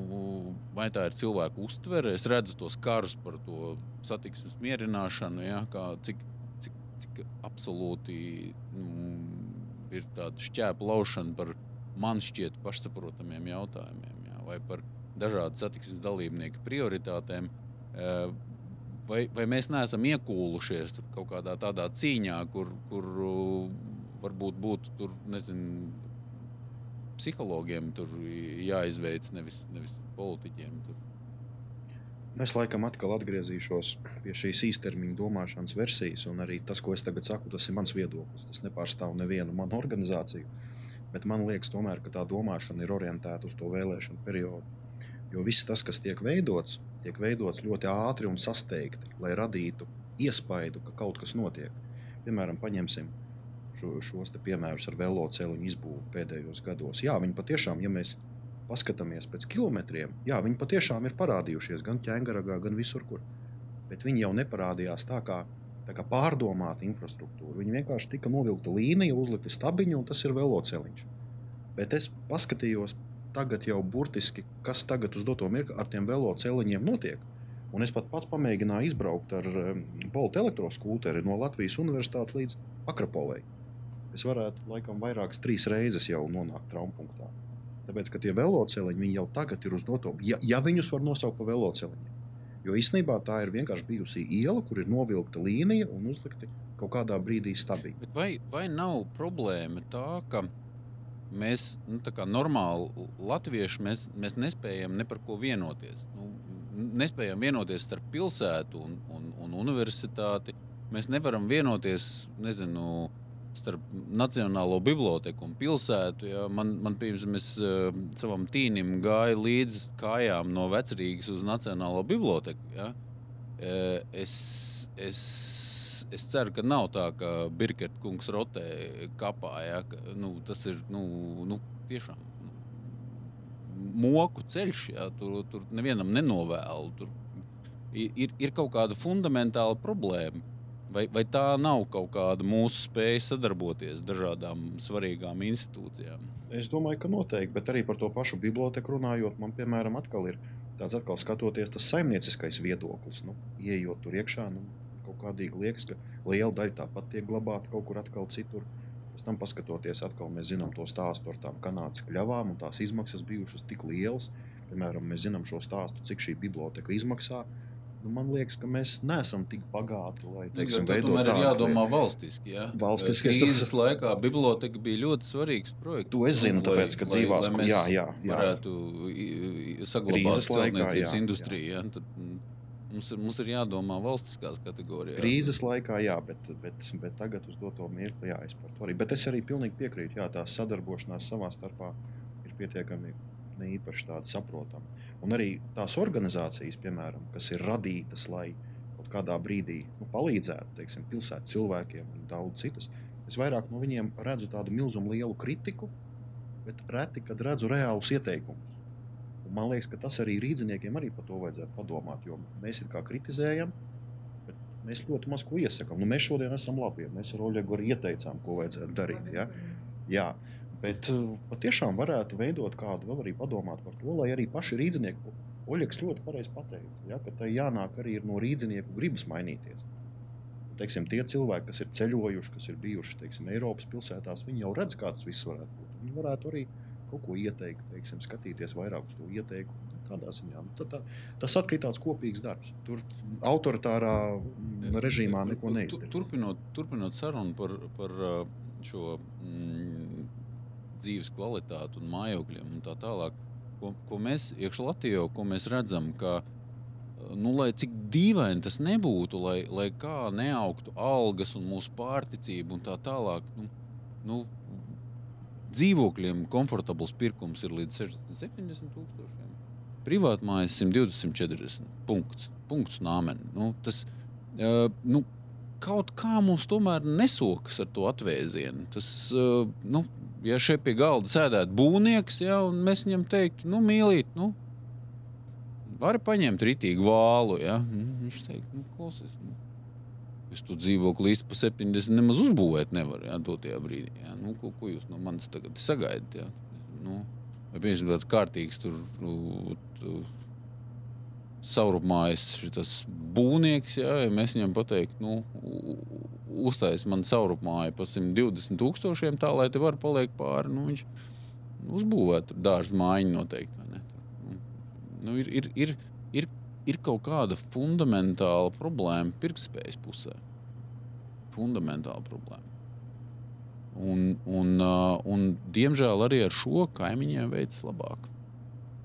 vai tā ir cilvēka uztvere, es redzu tos karus par to satiksmes mierināšanu, ja, kā, cik, cik, cik absolūti nu, ir tāda šķēpa laušana par man šķiet pašsaprotamiem jautājumiem, ja, vai par dažādu satiksmes dalībnieku prioritātēm. Eh, vai, vai mēs neesam iekūlušies kaut kādā tādā cīņā, kur, kur varbūt būtu tur, nezinu, psihologiem tur jāizveic, nevis, nevis politiķiem. Tur. Es laikam atkal atgriezīšos pie šīs īstermiņa domāšanas versijas, un arī tas, ko es tagad saku, tas ir mans viedoklis. Tas nepārstāv nevienu manu organizāciju, bet man liekas, tomēr, ka tā domāšana ir orientēta uz to vēlēšanu periodu. Jo viss tas, kas tiek veidots, tiek veidots ļoti ātri un sasteigti, lai radītu iespaidu, ka kaut kas notiek. Piemēram, paņemsim šo, šos piemērus ar velosipēdu izbūvi pēdējos gados. Jā, viņi patiešām, ja mēs paskatāmies pēc kilometriem, jā, viņi patiešām ir parādījušies gan ķēngaragā, gan visur, kur. Bet viņi jau neparādījās tā kā, tā kā pārdomāta infrastruktūra. Viņi vienkārši tika novilkta līnija, uzlikta stabiņa, un tas ir velosipēds. Bet es paskatījos tagad jau burtiski, kas tagad uz doto mirkli ar tiem velosipēdiem notiek. Un es pat pats pamēģināju izbraukt ar um, Bolta elektroskūteri no Latvijas Universitātes līdz Akropolei. Es varētu, laikam, vairākas trīs reizes jau nonākt traumpunktā. Tāpēc, ka tie velosipēdi jau tagad ir uz doto, ja, ja viņus var nosaukt par velosipēdiem. Jo īstenībā tā ir vienkārši bijusi iela, kur ir novilkta līnija un uzlikti kaut kādā brīdī stabili. Vai, vai nav problēma tā, ka mēs, nu, kā normāli latvieši, mēs, mēs nespējam ne par ko vienoties. Nu, nespējam vienoties starp pilsētu un, un, un universitāti. Mēs nevaram vienoties, nezinu, starp Nacionālo biblioteku un pilsētu. Ja. Man, man piemēram, es uh, savam tīnim gāju līdzi kājām no Vecrīgas uz Nacionālo biblioteku. Ja. Uh, es, es es ceru, ka nav tā, ka Birkers kungs rotē kapā. Ja, ka, nu, tas ir nu, nu, tiešām nu, moku ceļš. Ja, tur, tur nevienam nenovēlu. Tur ir, ir kaut kāda fundamentāla problēma. Vai, vai tā nav kaut kāda mūsu spēja sadarboties dažādām svarīgām institūcijām? Es domāju, ka noteikti, bet arī par to pašu biblioteku runājot, man piemēram atkal ir tāds atkal skatoties tas saimnieciskais viedoklis. Nu, Iejot tur iekšā, nu, kaut kādīgi liekas, ka liela daļa tāpat tiek glabāta kaut kur atkal citur. Pēc tam, paskatoties, atkal mēs zinām to stāstu ar tām kanādas kļavām, un tās izmaksas bijušas tik lielas. Piemēram, mēs zinām šo stāstu, cik šī biblioteka izmaksā. Nu, man liekas, ka mēs neesam tik bagāti, lai teiksim, tādu tomēr ir jādomā lietas. valstiski. Ja? Valstiski krīzes to... laikā biblioteka bija ļoti svarīgs projekts. To es zinu, tāpēc, ka dzīvās, lai, lai jā, jā, jā. varētu saglabāt celtniecības industriju. Ja? Tad, Mums ir, mums ir jādomā valstiskās kategorijās. Krīzes laikā, jā, bet, bet, bet tagad uz doto mirkli, jā, es par to arī. Bet es arī pilnīgi piekrītu, jā, tā sadarbošanās savā starpā ir pietiekami ne īpaši tāda saprotama. Un arī tās organizācijas, piemēram, kas ir radītas, lai kaut kādā brīdī nu, palīdzētu teiksim, pilsētas cilvēkiem un daudz citas, es vairāk no viņiem redzu tādu milzumu lielu kritiku, bet reti, kad redzu reālus ieteikumus. Un man liekas, ka tas arī rīzniekiem arī par to vajadzētu padomāt. Jo mēs kā kritizējam, bet mēs ļoti maz ko iesakām. Nu, mēs šodien esam labi. Mēs ar Oļegu arī ieteicām, ko vajadzētu darīt. Ja? Jā, bet uh, patiešām varētu veidot kādu, vēl arī padomāt par to, lai arī paši rīznieki, Oļegs ļoti pareizi pateica, ja? ka tai jānāk arī no rīznieku gribas mainīties. Teiksim, tie cilvēki, kas ir ceļojuši, kas ir bijuši teiksim, Eiropas pilsētās, viņi jau redz, kāds viss varētu būt. Viņi varētu arī kaut ko ieteikt, teiksim, skatīties vairāk uz to ieteikumu. Tādā ziņā nu, tā, tas atkal ir tāds kopīgs darbs. Tur autoritārā režīmā neko neizdarīt. Turpinot, turpinot sarunu par, par šo mm, dzīves kvalitāti un mājokļiem un tā tālāk, ko, ko mēs iekšā Latvijā, redzam, ka nu, lai cik dīvaini tas nebūtu, lai, lai kā neaugtu algas un mūsu pārticība un tā tālāk. Nu, nu, dzīvokļiem komfortabls pirkums ir līdz 60, 70 tūkstošiem. Privātmājas 120, 140. Punkts. Punkts nāmen. Nu, tas, uh, nu, kaut kā mums tomēr nesokas ar to atvēzienu. Tas, uh, nu, ja šeit pie galda sēdētu būvnieks, ja, un mēs viņam teiktu, nu, mīlīt, nu, vari paņemt rītīgu vālu. Ja? Viņš teikt, nu, klausies, nu, Es to dzīvokli īsti pa 70 nemaz uzbūvēt nevaru. Jā, dotajā brīdī. Jā. Nu, ko, ko jūs no manis tagad sagaidat? Jā? Nu, vai piemēram tāds kārtīgs tur. Nu, tu, Saurupmājas šis būvnieks, ja, ja mēs viņam pateiktu, nu, uztais man saurupmāju par 120 tūkstošiem, tā lai te var paliek pāri. Nu, viņš uzbūvētu dārza mājiņu noteikti. Nu, nu, ir, ir, ir, ir ir kaut kāda fundamentāla problēma pirktspējas pusē. Fundamentāla problēma. Un, un, uh, un, diemžēl arī ar šo kaimiņiem veids labāk.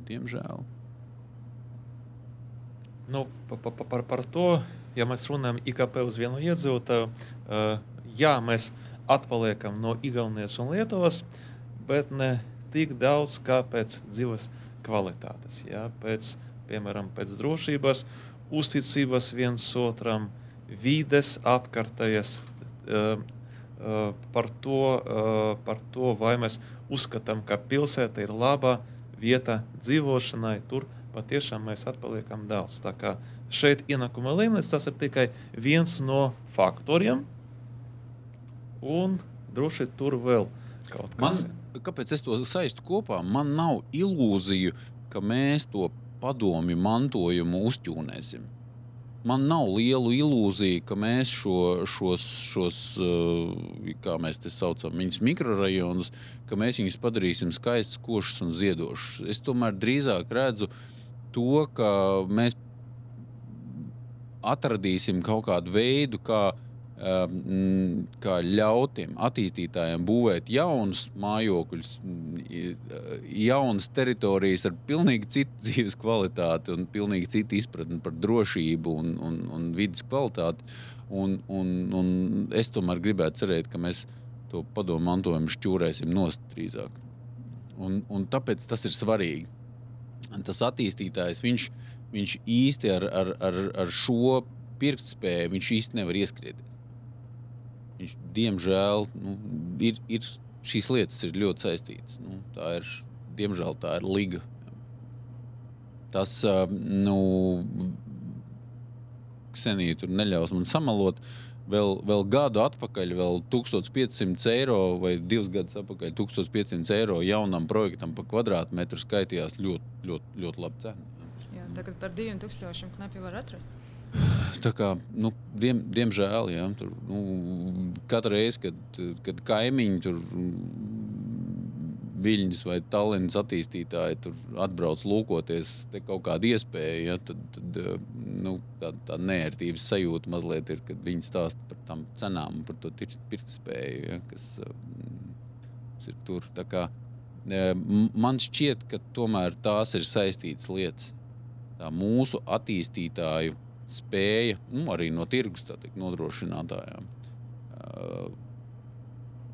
Diemžēl. Nu, pa, pa, par, par to, ja mēs runājam IKP uz vienu iedzīvotāju, jā, mēs atpaliekam no Igaunijas un Lietuvas, bet ne tik daudz kā pēc dzīves kvalitātes. Jā, pēc piemēram, pēc drošības, uzticības viens otram, vides apkārtējas. Par, to, par to, vai mēs uzskatām, ka pilsēta ir laba vieta dzīvošanai, tur patiešām mēs atpaliekam daudz. Tā kā šeit ienākuma līmenis tas ir tikai viens no faktoriem, un droši tur vēl kaut kas. Man, kāpēc es to saistu kopā? Man nav ilūziju, ka mēs to padomju mantojumu uzķūnēsim. Man nav lielu ilūziju, ka mēs šo, šos, šos eh, kā mēs te saucam, viņus mikrorajonus, ka mēs viņus padarīsim skaistus, košus un ziedošus. Es tomēr drīzāk redzu to, ka mēs atradīsim kaut kādu veidu, kā Um, kā ļautiem attīstītājiem būvēt jaunus mājokļus, jaunas teritorijas ar pilnīgi citu dzīves kvalitāti un pilnīgi citu izpratni par drošību un, un, un vidas kvalitāti. Un, un, un es tomēr gribētu cerēt, ka mēs to padomu mantojumu šķūrēsim nost drīzāk. Un, un tāpēc tas ir svarīgi. Tas attīstītājs, viņš, viņš īsti ar, ar, ar, ar šo pirktspēju, viņš īsti nevar ieskrieties viņš diemžēl nu, ir, ir šīs lietas ir ļoti saistītas. Nu, tā ir, diemžēl tā ir liga. Tas, nu, Ksenija tur neļaus man samalot. Vēl, vēl gadu atpakaļ, vēl 1500 eiro vai divus gadus atpakaļ, 1500 eiro jaunam projektam par kvadrātmetru skaitījās ļoti, ļoti, ļoti labi cena. Jā, tagad par 2000 knapi var atrast. Tā kā, nu, diem, diemžēl, ja, tur, nu, katru reizi, kad, kad kaimiņi tur Viļņas vai Tallinas attīstītāji tur atbrauc lūkoties kaut kādu iespēju, ja, tad, tad nu, tā, tā nērtības sajūta mazliet ir, kad viņi stāsta par tām cenām par to pirktspēju, ja, kas, kas ir tur. Kā, man šķiet, ka tomēr tās ir saistītas lietas. Tā mūsu attīstītāju spēja nu, arī no tirgus teikt, nodrošinātājiem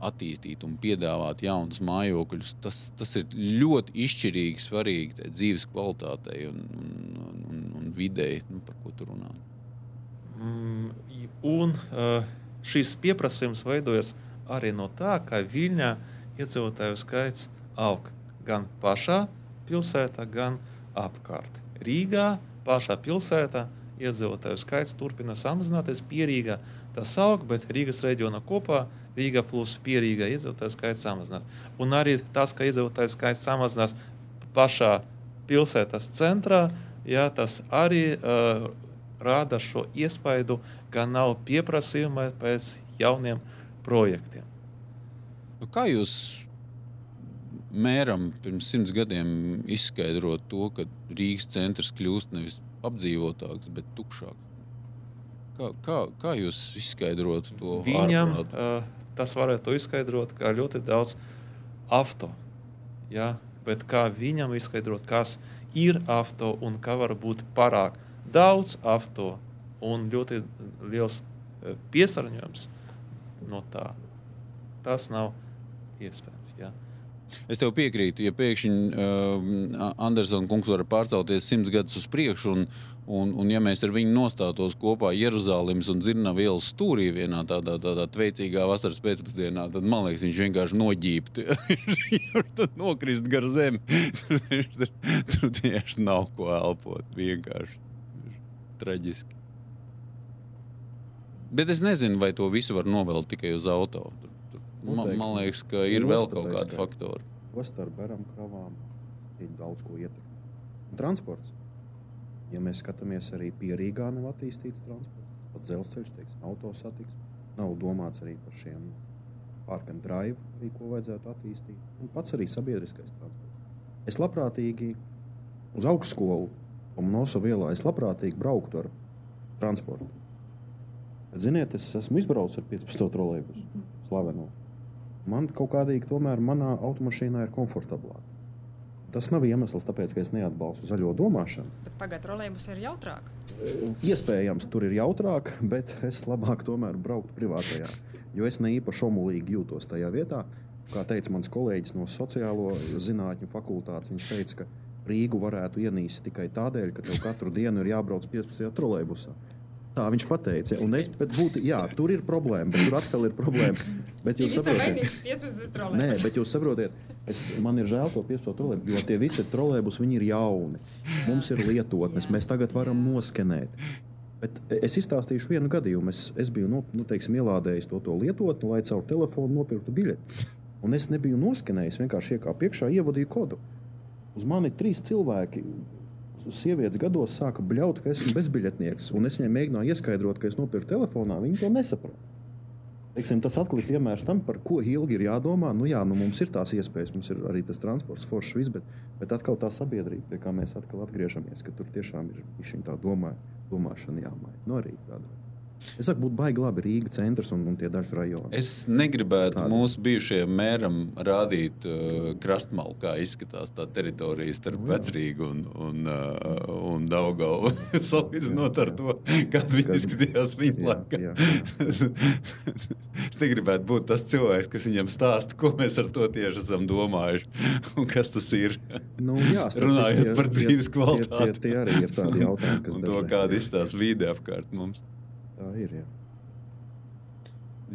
attīstīt un piedāvāt jaunus mājokļus. Tas, tas ir ļoti izšķirīgi svarīgi dzīves kvalitātei un, un, un, un videi, nu, par ko tu runā. Mm, un uh, šis pieprasījums veidojas arī no tā, ka Viļņā iedzīvotāju skaits aug gan pašā pilsētā, gan apkārt. Rīgā pašā pilsētā iedzīvotāju skaits turpina samazināties. Pierīgā tas aug, bet Rīgas reģionā kopā Rīga plus pierīgā iedzīvotāju skaits samazinās. Un arī tas, ka iedzīvotāju skaits samazinās pašā pilsētas centrā, jā, tas arī uh, rada šo iespaidu, ka nav pieprasījuma pēc jauniem projektiem. Nu, kā jūs mēram pirms simts gadiem izskaidrot to, ka Rīgas centrs kļūst nevis apdzīvotāks, bet tukšāks. Kā, kā, kā jūs izskaidrotu to? Viņam uh, tas varētu izskaidrot, kā ļoti daudz auto. Ja? Bet kā viņam izskaidrot, kas ir auto un kā var būt pārāk daudz auto un ļoti liels uh, piesārņojums no tā. Tas nav iespējams. Ja? Es tev piekrītu, ja pēkšņi uh, Andersona kungs var pārcelties simts gadus uz priekšu, un, un, un ja mēs ar viņu nostātos kopā Jeruzalemes un Dzirnava ielas stūrī vienā tādā, tādā veicīgā vasaras pēcpusdienā, tad man liekas, viņš vienkārši noģībt. tad nokrist gar zemi. tur, tur tieši nav ko elpot. Vienkārši traģiski. Bet es nezinu, vai to visu var novelt tikai uz automašīnu. Man, man liekas, ka ir vēl kaut kādi faktori. Ostā ar barām kravām ir daudz ko ietekmē. Transports. Ja mēs skatāmies arī pie Rīgā, nav attīstīts transports. Pat dzelzceļš, teiksim, autosatiksme. Nav domāts arī par šiem and drive, arī, ko vajadzētu attīstīt. Un pats arī sabiedriskais transports. Es labprātīgi uz augstskolu, Lomonosova ielā, es labprātīgi brauktu ar transportu. Bet, ziniet, es esmu izbraucis ar 15 trolēļus, slavenu man kaut kādīgi tomēr manā automašīnā ir komfortablāk. Tas nav iemesls, tāpēc, ka es neatbalstu zaļo domāšanu. Pagaidā, trolēļus ir jautrāk. Iespējams, tur ir jautrāk, bet es labāk tomēr brauktu privātajā. Jo es ne īpaši omulīgi jūtos tajā vietā. Kā teica mans kolēģis no sociālo zinātņu fakultātes, viņš teica, ka Rīgu varētu ienīst tikai tādēļ, ka tev katru dienu ir jābrauc 15. trolēļbusā. Tā viņš teica. Un es būtības, jā, tur ir problēma, bet tur atkal ir problēma. Bet jūs saprotat, Nē, bet jūs saprotiet, es, man ir žēl to 15. trolēļbusu, jo tie visi trolēļbusi ir jauni. Mums ir lietotnes, mēs tagad varam noskenēt. Bet es izstāstīšu vienu gadījumu. Es, es biju nu, nu, teiksim, ielādējis to, to lietotni, lai caur telefonu nopirktu biļeti. Un es nebiju noskenējis, vienkārši iekāpu iekšā, ievadīju kodu. Uz mani trīs cilvēki sievietes gados sāka bļaut, ka esmu bezbiļetnieks. Un es viņai mēģināju ieskaidrot, ka es nopirku telefonā. Viņi to nesaprata. Teiksim, tas atkal ir piemērs tam, par ko ilgi ir jādomā. Nu, jā, nu, mums ir tās iespējas, mums ir arī tas transports, foršs, viss, bet, bet atkal tā sabiedrība, pie kā mēs atkal atgriežamies, ka tur tiešām ir šī domā, domāšana jāmaina. Nu, arī tādā. Es saku, būtu baigi labi Rīga centrs un, un tie daži rajoni. Es negribētu Tādi. mūsu bijušajam mēram rādīt uh, krastmalu, kā izskatās tā teritorija starp no, Vecrīgu un, un, uh, un Daugavu. Salīdzinot ar to, kāda viņi Kad... izskatījās viņa laikā. es negribētu būt tas cilvēks, kas viņam stāsta, ko mēs ar to tieši esam domājuši un kas tas ir. Nu, jā, Runājot tie, par dzīves kvalitāti. Tie, tie, tie arī ir tādi jautājumi, kas un to, kāda izstāsta vide apkārt mums. Tā ir. Jā.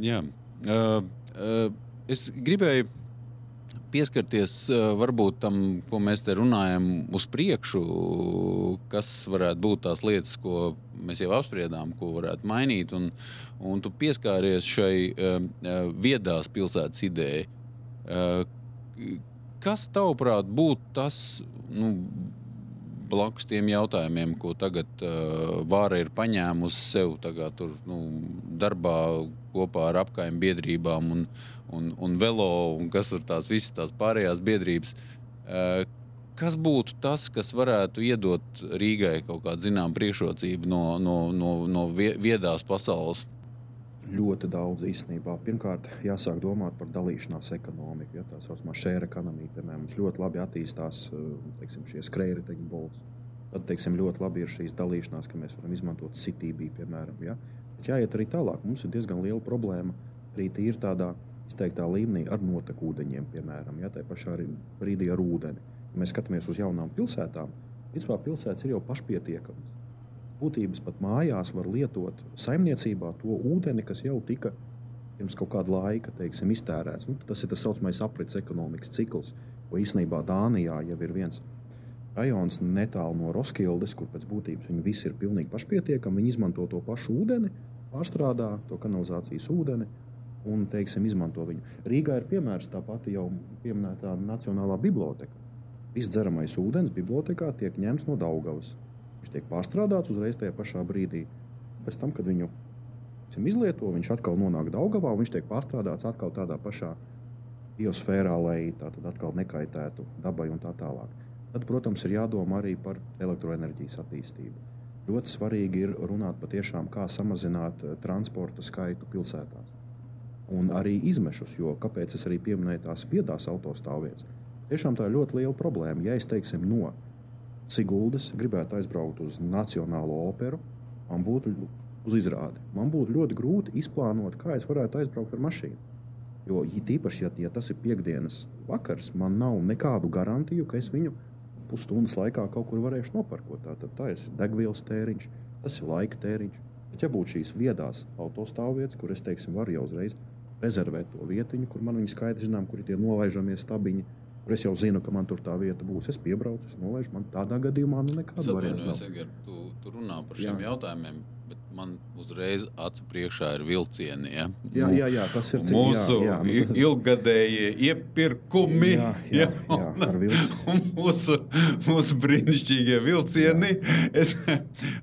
Jā. Uh, uh, es gribēju pieskarties uh, varbūt tam, ko mēs te runājam, uz priekšu, kas varētu būt tās lietas, ko mēs jau apspriedām, ko varētu mainīt. Un, un tu pieskāries šai uh, viedās pilsētas idejai. Uh, kas tavuprāt būtu tas? Nu, blakus tiem jautājumiem, ko tagad uh, Vāra ir paņēmusi sev tagad, tur, nu, darbā kopā ar apgājumu biedrībām un, un, un velo un kas ir tās visas tās pārējās biedrības. Uh, kas būtu tas, kas varētu iedot Rīgai kaut kādu zināmu priekšrocību no, no, no, no viedās pasaules? Ļoti daudz īstenībā. Pirmkārt, jāsāk domāt par dalīšanās ekonomiku. Ja, tā saucamā šēra ekonomika, piemēram, mums ļoti labi attīstās eh, teiksim, šie skrējēji, bolts. Tad teiksim, ļoti labi ir šīs dalīšanās, ka mēs varam izmantot CTB, piemēram. Ja. Bet jāiet arī tālāk. Mums ir diezgan liela problēma arī tīri tādā izteiktā līmenī ar notekūdeņiem, piemēram, ja, tā pašā brīdī ar ūdeni. Ja mēs skatāmies uz jaunām pilsētām, principā pilsētas ir jau pašpietiekamas būtības pat mājās var lietot saimniecībā to ūdeni, kas jau tika pirms kaut kāda laika teiksim, iztērēts. Nu, tas ir tas saucamais aprits ekonomikas cikls, ko īstenībā Dānijā jau ir viens rajons netālu no Roskildes, kur pēc būtības viņi visi ir pilnīgi pašpietiekami. Viņi izmanto to pašu ūdeni, pārstrādā to kanalizācijas ūdeni. Un, teiksim, izmanto viņu. Rīgā ir piemērs tā pati jau pieminētā Nacionālā biblioteka. Viss dzeramais ūdens bibliotekā tiek ņemts no Daugavas. Viņš tiek pārstrādāts uzreiz tajā pašā brīdī. Pēc tam, kad viņu izlieto, viņš atkal nonāk Daugavā un viņš tiek pārstrādāts atkal tādā pašā biosfērā, lai tā tad atkal nekaitētu dabai un tā tālāk. Tad, protams, ir jādomā arī par elektroenerģijas attīstību. Ļoti svarīgi ir runāt patiešām, kā samazināt eh, transporta skaitu pilsētās. Un arī izmešus, jo kāpēc es arī pieminēju tās viedās autostāvvietas. Tiešām tā ir ļoti liela problēma. Ja es teiksim, no Siguldas gribētu aizbraukt uz Nacionālo operu, man būtu uz izrādi. Man būtu ļoti grūti izplānot, kā es varētu aizbraukt ar mašīnu. Jo īpaši, ja, ja tas ir piekdienas vakars, man nav nekādu garantiju, ka es viņu pusstundas laikā kaut kur varēšu noparkot. Tā, tā, ir degvielas tēriņš, tas ir laika tēriņš. Bet, ja būtu šīs viedās autostāvvietas, kur es teiksim, varu jau uzreiz rezervēt to vietiņu, kur man viņi skaidri zinām, kur ir tie nolaižamie stabiņi, kur es jau zinu, ka man tur tā vieta būs. Es piebraucu, es nolaižu, man tādā gadījumā nu nekāda varianta nav. Tu, tu runā par šiem Jā. jautājumiem, man uzreiz acu priekšā ir vilcieni. Ja? Jā, jā, jā, tas ir cik, mūsu jā, jā, nu, ilgadējie iepirkumi. Jā, jā, jā, jā, un mūsu, mūsu brīnišķīgie vilcieni. Es,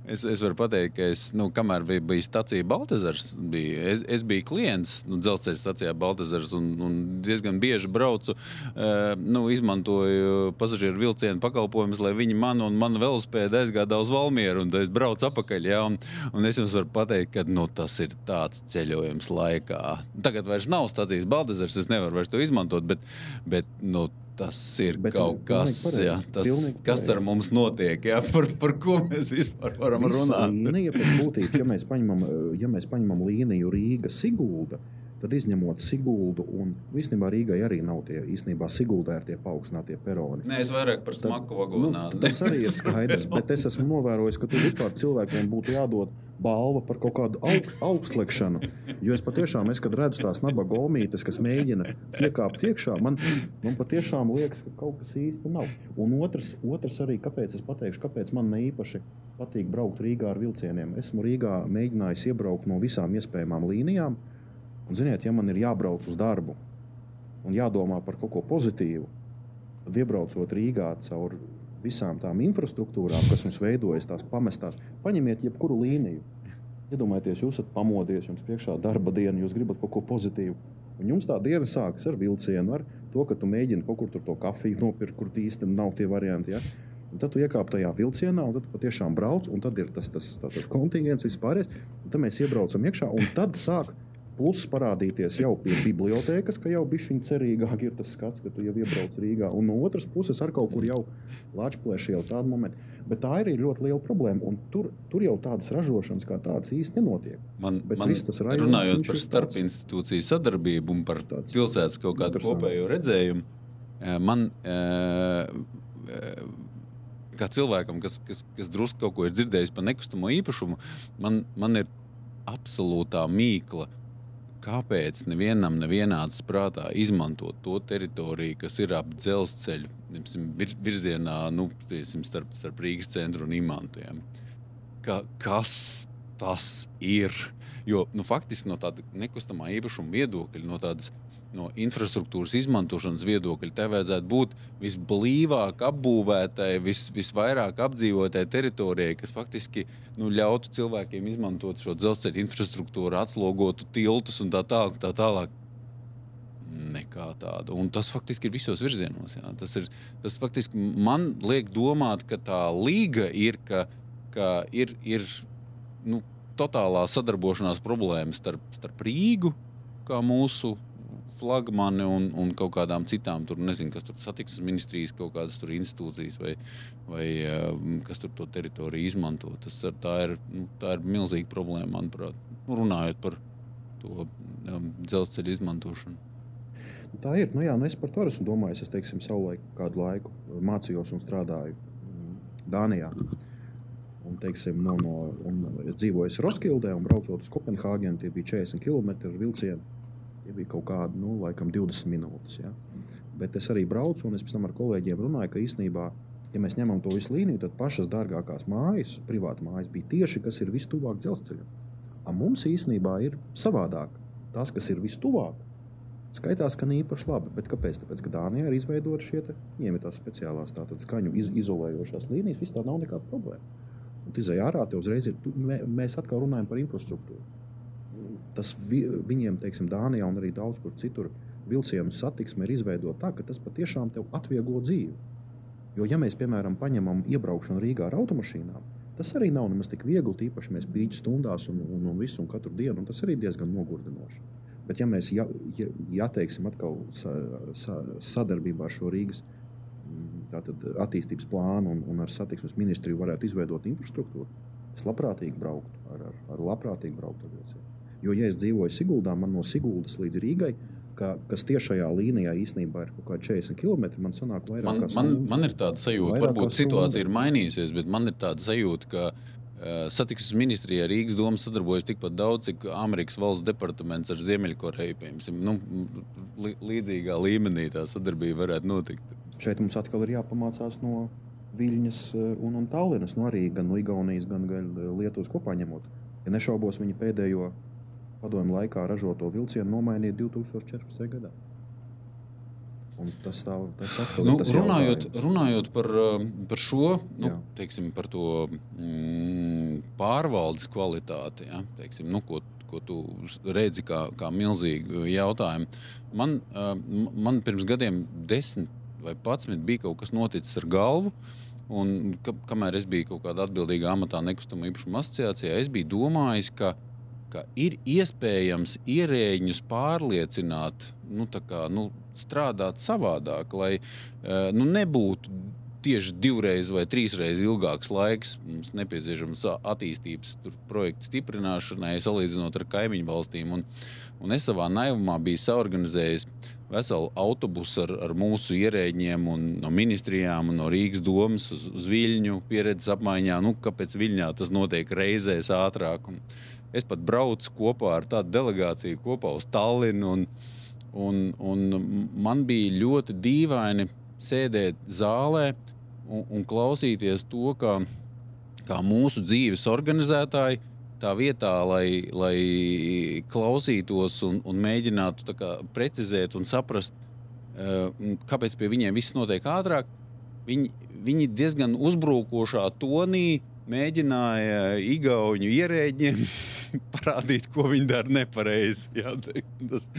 es, es varu pateikt, ka es, nu, kamēr bija, bija stacija Baltazars, bija, es, es biju klients nu, dzelzceļa stacijā Baltazars un, un diezgan bieži braucu, uh, nu, izmantoju pasažieru vilcienu pakalpojumus, lai viņi man un manu velospēdu aizgādā uz Valmieru un es braucu apakaļ. Ja, un, un es jums varu pateikt, ka nu, tas ir tāds ceļojums laikā. Tagad vairs nav stācijas Baldezers, es nevaru vairs to izmantot, bet, bet nu, tas ir bet, kaut kas, jā, tas, kas ar mums notiek, jā, par, par ko mēs vispār varam runāt. Līnija, būtības, ja, mēs paņemam, ja mēs paņemam līniju Rīga-Sigulda, Tad izņemot Siguldu, un īstenībā Rīgai arī nav tie īstenībā Siguldē ir tie paaugstinātie peroni. Nē, es vairāk par smagu vagonā. Nu, tas arī ir skaidrs, bet es esmu novērojis, ka tur vispār cilvēkiem būtu jādod balva par kaut kādu aug, augstliekšanu. Jo es patiešām, es, kad redzu tās nabaga gomītes, kas mēģina piekāpt iekšā, man, man patiešām liekas, ka kaut kas īsti nav. Un otrs, otrs arī, kāpēc es pateikšu, kāpēc man ne īpaši patīk braukt Rīgā ar vilcieniem. Esmu Rīgā mēģinājis iebraukt no visām iespējamām līnijām. Un, ziniet, ja man ir jābrauc uz darbu un jādomā par kaut ko pozitīvu, tad iebraucot Rīgā caur visām tām infrastruktūrām, kas mums veidojas, tās pamestās, paņemiet jebkuru līniju. Iedomājieties, jūs esat pamodies, jums priekšā darba diena, jūs gribat kaut ko pozitīvu. Un jums tā diena sākas ar vilcienu, ar to, ka tu mēģini kaut kur to kafiju nopirkt, kur īstenībā nav tie varianti. Ja? Un tad tu iekāp tajā vilcienā, un tad patiešām brauc, un tad ir tas, tas, kontingents, vispār. Tad mēs iebraucam iekšā, un tad sāk Plus parādīties jau pie bibliotekas, ka jau bija viņa cerīgāk ir tas skats, ka tu jau iebrauc Rīgā. Un no otras puses, ar kaut kur jau Latvijas jau tādu momentu. Bet tā ir ļoti liela problēma. Un tur, tur jau tādas ražošanas kā tādas īsti nenotiek. Man, Bet man tas rajons, runājot par starpinstitūciju sadarbību un par tāds, pilsētas kaut kādu kopējo redzējumu, eh, man. E, kā cilvēkam, kas, kas, kas drusku kaut ko ir dzirdējis par nekustamo īpašumu, man, man ir absolūtā mīkla kāpēc nevienam nevienāds prātā izmantot to teritoriju, kas ir ap dzelzceļu vir, virzienā, nu, tiesim, starp, starp Rīgas centru un imantiem. Ka, kas tas ir? Jo nu, faktiski no tāda nekustamā īpašuma viedokļa, no tādas no infrastruktūras izmantošanas viedokļa, tai vajadzētu būt visblīvāk apbūvētai, vis, visvairāk apdzīvotai teritorijai, kas faktiski nu, ļautu cilvēkiem izmantot šo dzelzceļa infrastruktūru, atslogotu tiltus un tā tālāk. Tā tālāk. Nekā tāda. Un tas faktiski ir visos virzienos. Jā. Tas, ir, tas faktiski man liek domāt, ka tā līga ir, ka, ka ir, ir nu, totālā sadarbošanās problēma starp, starp Rīgu, kā mūsu flagmani un, un kaut kādām citām, tur nezinu, kas tur satiksmes ministrijas, kaut kādas tur institūcijas vai, vai um, kas tur to teritoriju izmanto. Tas, tā, ir, nu, tā ir milzīga problēma, manuprāt, nu, runājot par to um, dzelzceļa izmantošanu. Tā ir. Nu, jā, nu es par to esmu domājis. Es teiksim, savulaik kādu laiku mācījos un strādāju mm, Dānijā. Un, teiksim, no, no, un dzīvoju Roskildē un braucot uz Kopenhāgenu. Tie bija 40 km vilcieni. Tie bija kaut kādi, nu, laikam, 20 minūtes. Ja? Bet es arī braucu, un es pēc tam ar kolēģiem runāju, ka īstenībā, ja mēs ņemam to visu līniju, tad pašas dārgākās mājas, privātas mājas, bija tieši kas ir vistuvāk dzelzceļam. A mums īstenībā ir savādāk. Tas, kas ir vistuvāk, skaitās, ka īpaši labi. Bet kāpēc? Tāpēc, ka Dānijā ir izveidota šie iemetās speciālās skaņu iz, izolējošās līnijas, vispār nav nekāda problēma. Un izējā ārā te uzreiz ir, mēs atkal runājam par infrastruktūru tas vi, viņiem, teiksim, Dānijā un arī daudz kur citur, vilcienu satiksme ir izveidota tā, ka tas patiešām tev atvieglo dzīvi. Jo, ja mēs, piemēram, paņemam iebraukšanu Rīgā ar automašīnām, tas arī nav nemaz tik viegli, tīpaši mēs pīķi stundās un, un, un visu un katru dienu, un tas arī diezgan nogurdinoši. Bet, ja mēs ja, ja, ja teiksim, atkal sa, sa, sadarbībā ar šo Rīgas mm, tātad, attīstības plānu un, un ar satiksmes ministriju varētu izveidot infrastruktūru, es labprātīgi brauktu ar, ar, ar labprātīgi brauktu ar vilcienu. Jo, ja es dzīvoju Siguldā, man no Siguldas līdz Rīgai, ka, kas tiešajā līnijā īstenībā ir kaut kādi 40 km, man sanāk vairāk. Man, man, man ir tāda sajūta, varbūt situācija ir mainījusies, bet man ir tāda sajūta, ka uh, satiksmes ministrijā Rīgas doma sadarbojas tikpat daudz, cik Amerikas valsts departaments ar Ziemeļkoreju. Nu, līdzīgā līmenī tā sadarbība varētu notikt. Šeit mums atkal ir jāpamācās no Viļņas un, un Tallinas, no arī gan no Igaunijas, gan, gan Lietuvas kopā ņemot. Ja nešaubos, viņa pēdējo padomju laikā ražoto vilcienu nomainīja 2014. gadā. Un tas tā, tas atkal, nu, tas runājot, jautājums. runājot par, um, par šo, nu, teiksim, par to mm, pārvaldes kvalitāti, ja, teiksim, nu, ko, ko tu redzi kā, kā milzīgu jautājumu. Man, um, man pirms gadiem, desmit vai patsmit, bija kaut kas noticis ar galvu. Un, ka, kamēr es biju kaut kādā atbildīgā amatā, nekustamā īpašuma asociācijā, es biju domājis, ka uh, ka ir iespējams ierēģus pārliecināt, nu, kā, nu, strādāt savādāk, lai uh, nu, nebūtu tieši divreiz vai trīsreiz ilgāks laiks mums nepieciešams attīstības projektu stiprināšanai, salīdzinot ar kaimiņu valstīm. Un, un es savā naivumā biju saorganizējis veselu autobusu ar, ar mūsu ierēģiem, no ministrijām un no Rīgas domas uz, uz Viļņu pieredzes apmaiņā. Nu, kāpēc Viļņā tas notiek reizēs ātrāk? Un es pat braucu kopā ar tādu delegāciju kopā uz Tallinu. Un, un, un man bija ļoti dīvaini sēdēt zālē un, un klausīties to, kā, kā mūsu dzīves organizētāji tā vietā, lai, lai klausītos un, un mēģinātu kā, precizēt un saprast, uh, kāpēc pie viņiem viss notiek ātrāk, viņi, viņi diezgan uzbrukošā tonī mēģināja Igaunu ierēģiem parādīt, ko viņi dara nepareizi. Jā, tas,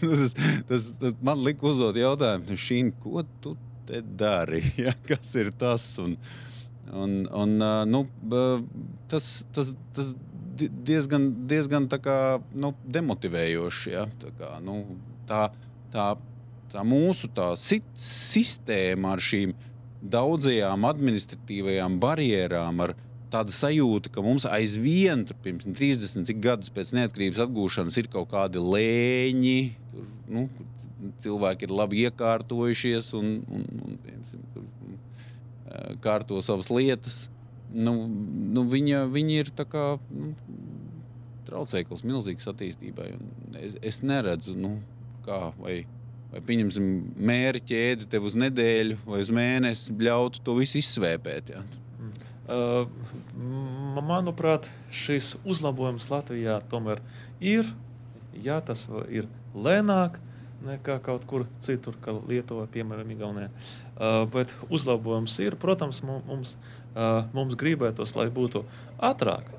tas, tas, tas man lika uzdot jautājumu, Šīn, ko tu te dari? Ja? Kas ir tas? Un, un, un, nu, tas, tas, tas diezgan, diezgan kā, nu, demotivējoši. Ja? Tā, kā, nu, tā, tā, tā mūsu tā sit, sistēma ar šīm daudzajām administratīvajām barjerām, ar tāda sajūta, ka mums aizvien, pirms 30 gadus pēc neatkarības atgūšanas, ir kaut kādi lēņi, tur, nu, cilvēki ir labi iekārtojušies un, un, un piemēram, tur, kārto savas lietas. Nu, nu, viņa, viņa ir kā, nu, traucēklis milzīgs attīstībai. Es, es neredzu, nu, kā, vai, vai pieņemsim mērķi ķēdi tev uz nedēļu vai uz mēnesi, ļautu to visu izsvēpēt. Ja. Uh, manuprāt, šis uzlabojums Latvijā tomēr ir. Jā, tas ir lēnāk, uh, nekā kaut kur citur, kā Lietuvā, piemēram, Igaunijā. Uh, bet uzlabojums ir, protams, mums, uh, mums gribētos, lai būtu ātrāk.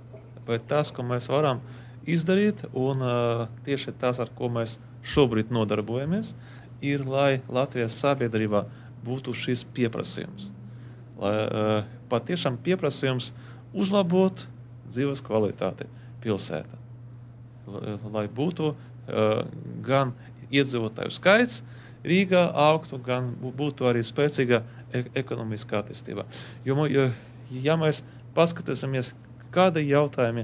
Bet tas, ko mēs varam izdarīt, un uh, tieši tas, ar ko mēs šobrīd nodarbojamies, ir, lai Latvijas sabiedrībā būtu šis pieprasījums. Lai uh, patiešām pieprasījums uzlabot dzīves kvalitāti pilsētā. Lai, būtu uh, gan iedzīvotāju skaits Rīgā augtu, gan būtu arī spēcīga e ekonomiskā attīstība. Jo, jo, ja mēs paskatīsimies, kādi jautājumi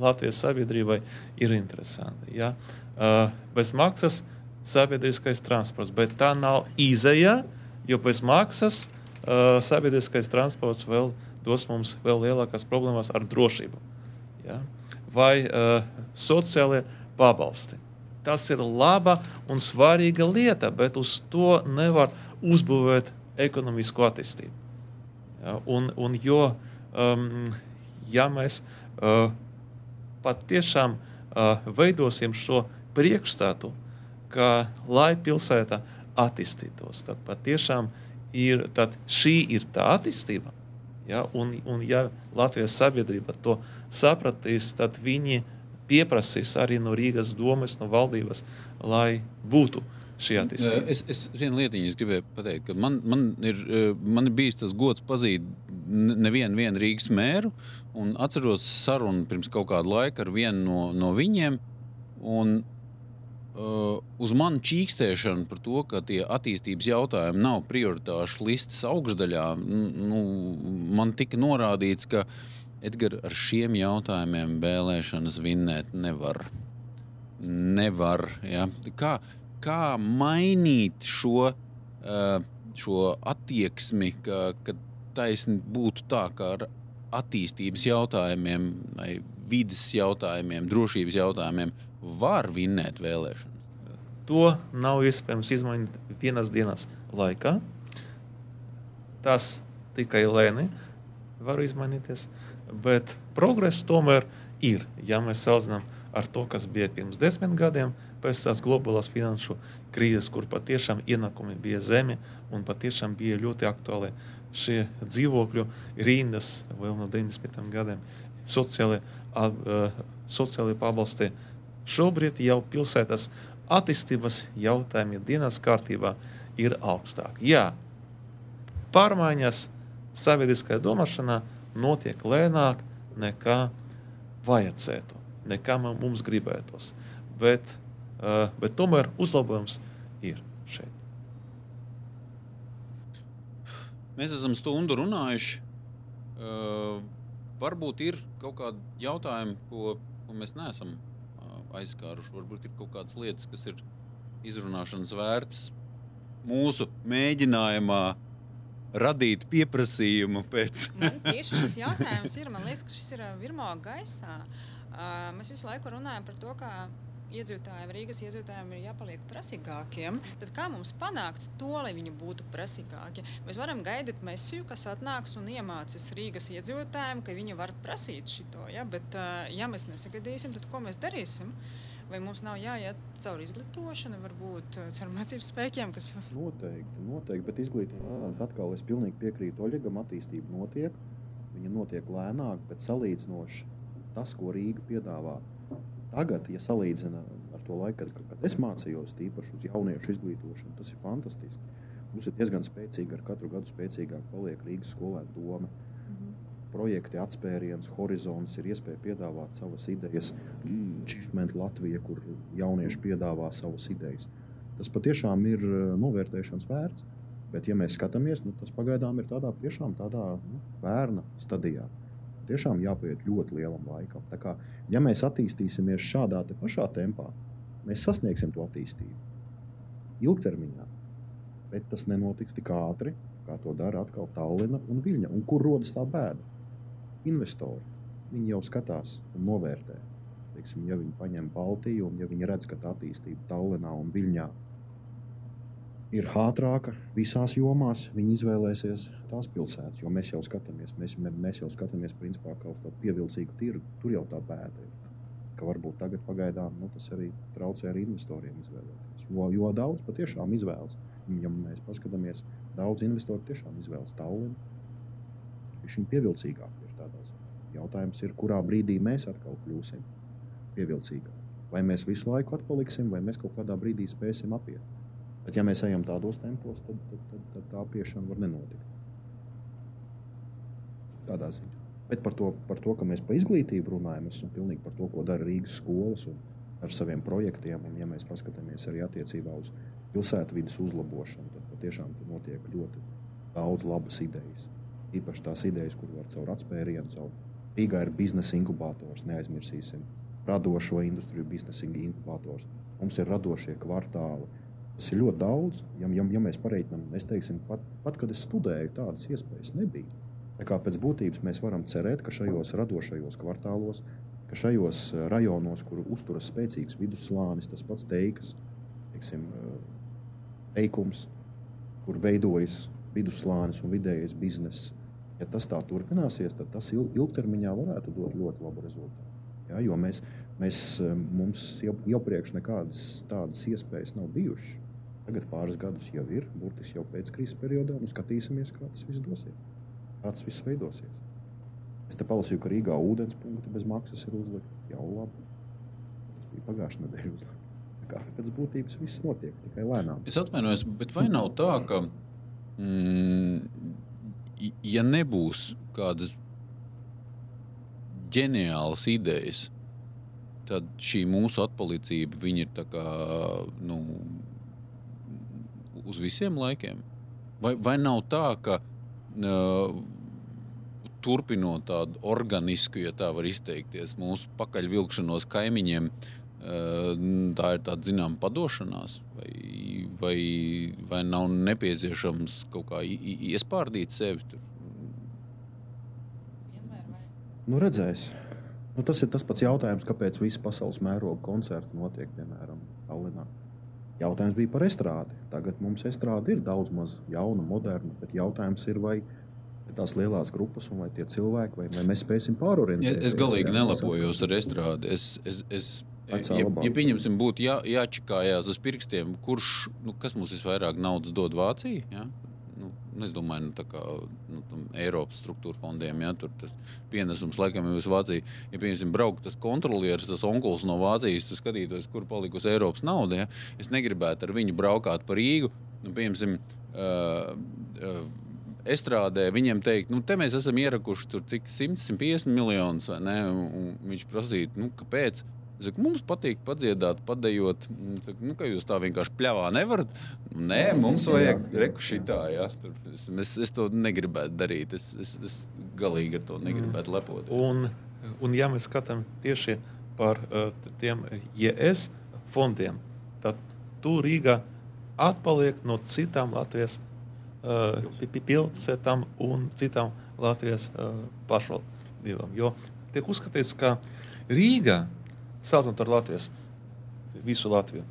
Latvijas sabiedrībai ir interesanti. Ja? Uh, bez maksas sabiedriskais transports, bet tā nav izēja, jo bez maksas uh, sabiedriskais transports vēl dos mums vēl lielākas problēmas ar drošību. Ja? Vai uh, sociālie pabalsti tas ir laba un svarīga lieta, bet uz to nevar uzbūvēt ekonomisku attīstību. Ja, un, un jo, um, ja mēs uh, patiešām uh, veidosim šo priekšstatu, ka lai pilsēta attīstītos, tad patiešām ir, tad šī ir tā attīstība. Ja, un, un ja Latvijas sabiedrība to sapratīs, tad viņi pieprasīs arī no Rīgas domas, no valdības, lai būtu šī attīstība. Es, es vienu lietiņu es gribēju pateikt, ka man, man, ir, man ir bijis tas gods pazīt nevienu Rīgas mēru, un atceros sarunu pirms kaut kāda laika ar vienu no, no viņiem. Un, uz manu čīkstēšanu par to, ka tie attīstības jautājumi nav prioritāšu listas augšdaļā, nu, man tika norādīts, ka Edgars, ar šiem jautājumiem vēlēšanas vinnēt nevar. nevar ja? kā, kā mainīt šo, šo attieksmi, ka, ka taisni būtu tā, ka ar attīstības jautājumiem, vidas jautājumiem, drošības jautājumiem var vinnēt vēlēšanas? To nav iespējams izmainīt vienas dienas laikā. Tas tikai lēni var izmainīties. Uh, bet progress tomēr ir. Ja mēs salīdzinām ar to, kas bija pirms desmit gadiem, pēc tās globālās finanšu krīzes, kur patiešām ienākumi bija zemi un patiešām bija ļoti aktuāli šie dzīvokļu rindas vēl no 90. gadiem, sociālie, uh, sociālie pabalsti. Šobrīd jau pilsētas attīstības jautājumi dienas kārtībā ir augstāki. Jā, pārmaiņas sabiedriskajā domāšanā notiek lēnāk nekā vajadzētu, nekā mums gribētos. Bet, uh, bet tomēr uzlabojums ir šeit. Mēs esam stundu runājuši. Uh, varbūt ir kaut kādi jautājumi, ko, ko mēs neesam aizskāruši. Varbūt ir kaut kādas lietas, kas ir izrunāšanas vērtas mūsu mēģinājumā radīt pieprasījumu pēc. Man tieši šis jautājums ir. Man liekas, ka šis ir virmo gaisā. Uh, mēs visu laiku runājam par to, kā iedzīvotājiem, Rīgas iedzīvotājiem ir jāpaliek prasīgākiem. Tad kā mums panākt to, lai viņi būtu prasīgāki? Mēs varam gaidīt mēsiju, kas atnāks un iemācīs Rīgas iedzīvotājiem, ka viņi var prasīt šo. Ja? Bet, ja mēs nesagadīsim, tad ko mēs darīsim? Vai mums nav jāiet cauri izglītošanu, varbūt caur mācību spēkiem? Kas... Noteikti, noteikti, bet izglītība atkal es pilnīgi piekrītu Oļegam, attīstība notiek. Viņa notiek lēnāk, bet salīdzinoši tas, ko Rīga piedāvā Tagad, ja salīdzina ar to laiku, kad, kad es mācījos, tīpaši uz jauniešu izglītošanu, tas ir fantastiski. Mums ir diezgan spēcīga, ar katru gadu spēcīgāk paliek Rīgas skolēnu doma. Mm -hmm. Projekti, atspēriens, horizons ir iespēja piedāvāt savas idejas. Achievement Latvija, kur jaunieši piedāvā savas idejas. Tas patiešām ir eh, novērtēšanas vērts. Bet, ja mēs skatāmies, nu, tas pagaidām ir tādā, tādā nu, bērna stadijā tiešām jāpieiet ļoti lielam laikam. Tā kā, ja mēs attīstīsimies šādā te pašā tempā, mēs sasniegsim to attīstību ilgtermiņā. Bet tas nenotiks tik ātri, kā to dara atkal Tallina un Viļņa. Un kur rodas tā bēda? Investori. Viņi jau skatās un novērtē. Teiksim, ja viņi paņem Baltiju un ja viņi redz, ka tā attīstība Tallinā un Viļņā ir ir ātrāka visās jomās, viņi izvēlēsies tās pilsētas. Jo mēs jau skatāmies, mēs, mēs jau skatāmies principā kaut kādu pievilcīgu tirgu. Tur jau tā pēta ir. Ka varbūt tagad pagaidām nu, tas arī traucē arī investoriem izvēlēties. Jo, jo daudz patiešām izvēlas. Ja mēs paskatāmies, daudz investoru tiešām izvēlas Tallinu. Viņš ir pievilcīgāk. Ir tādās. Jautājums ir, kurā brīdī mēs atkal kļūsim pievilcīgāki. Vai mēs visu laiku atpaliksim, vai mēs kaut kādā brīdī spēsim apiet. Bet, ja mēs ejam tādos tempos, tad, tad, tad, tad tā apiešana var nenotikt. Tādā ziņā. Bet par to, par to, ka mēs par izglītību runājam, es esmu pilnīgi par to, ko dara Rīgas skolas un ar saviem projektiem. Un, ja mēs paskatāmies arī attiecībā uz pilsētvidas uzlabošanu, tad patiešām notiek ļoti daudz labas idejas. Īpaši tās idejas, kur var caur atspērienu, caur Rīgā ir biznesa inkubators, neaizmirsīsim. Radošo industriju biznesa inkubators. Mums ir radošie kvartāli, Tas ir ļoti daudz. Ja, ja, ja mēs pareiķinām, es teiksim, pat, pat kad es studēju, tādas iespējas nebija. Tā kā pēc būtības mēs varam cerēt, ka šajos radošajos kvartālos, ka šajos eh, rajonos, kur uzturas spēcīgs vidusslānis, tas pats teikas, teiksim, eh, teikums, kur veidojas vidusslānis un vidējais bizness, ja tas tā turpināsies, tad tas ilgtermiņā varētu dot ļoti labu rezultātu. Ja, jo mēs, mēs, eh, mums jau, iepriekš nekādas tādas iespējas nav bijušas. Tagad pāris gadus jau ir, burtiski jau pēc krīzes periodā, un skatīsimies, kā tas viss dosies. Kā tas viss veidosies. Es te palasīju, ka Rīgā ūdens punkti bez maksas ir uzlikti. Jau labi. Tas bija pagājušā nedēļa uzlikts. Pēc būtības viss notiek tikai lēnām. Es atvainojos, bet vai nav tā, ka, mm, ja nebūs kādas ģeniālas idejas, tad šī mūsu atpalicība ir tā kā. Nu, uz visiem laikiem? Vai, vai nav tā, ka uh, turpinot tādu organisku, ja tā var izteikties, mūsu pakaļvilkšanos kaimiņiem, uh, tā ir tāda zināmā padošanās, vai, vai, vai nav nepieciešams kaut kā iespārdīt sevi? Tur? Nu, redzēs. Nu, tas ir tas pats jautājums, kāpēc visas pasaules mēroga koncerti notiek, piemēram, Tallinā. Jautājums bija par estrādi. Tagad mums estrāde ir daudz maz jauna, moderna, bet jautājums ir, vai tās lielās grupas un vai tie cilvēki, vai, vai mēs spēsim pārorientēties. Es galīgi nelapojos ar estrādi. Es, es, es, ja, ja pieņemsim, būtu jā, jāčikājās uz pirkstiem, kurš, nu, kas mums visvairāk naudas dod Vācija, ja? Nu, es domāju, nu, kā nu, Eiropas struktūra fondiem, ja tur tas pienesums laikam ir Vācija. Ja, piemēram, braukt tas kontrolieris, tas onkulis no Vācijas, tu skatītos, kur palikusi Eiropas nauda. Ja? Es negribētu ar viņu braukāt pa Rīgu. Nu, piemēram, uh, uh, estrādē viņam teikt, nu, te mēs esam ierakuši tur cik 100, 150 miljonus, vai ne? Un viņš prasīja, nu, kāpēc? Saku, mums patīk padziedāt, padējot. Saku, nu, jūs tā vienkārši pļāvā nevarat. Nē, mums vajag reku šitā. Ja? Tur, es, es to negribētu darīt. Es, es, es galīgi ar to negribētu lepot. Un, un ja mēs skatāmies tieši par uh, tiem JS fondiem, tad tur Rīgā atpaliek no citām Latvijas uh, pilsētām un citām Latvijas uh, pašvaldībām. Jo tiek uzskatīts, ka Rīgā salīdzinot ar Latvijas, visu Latviju.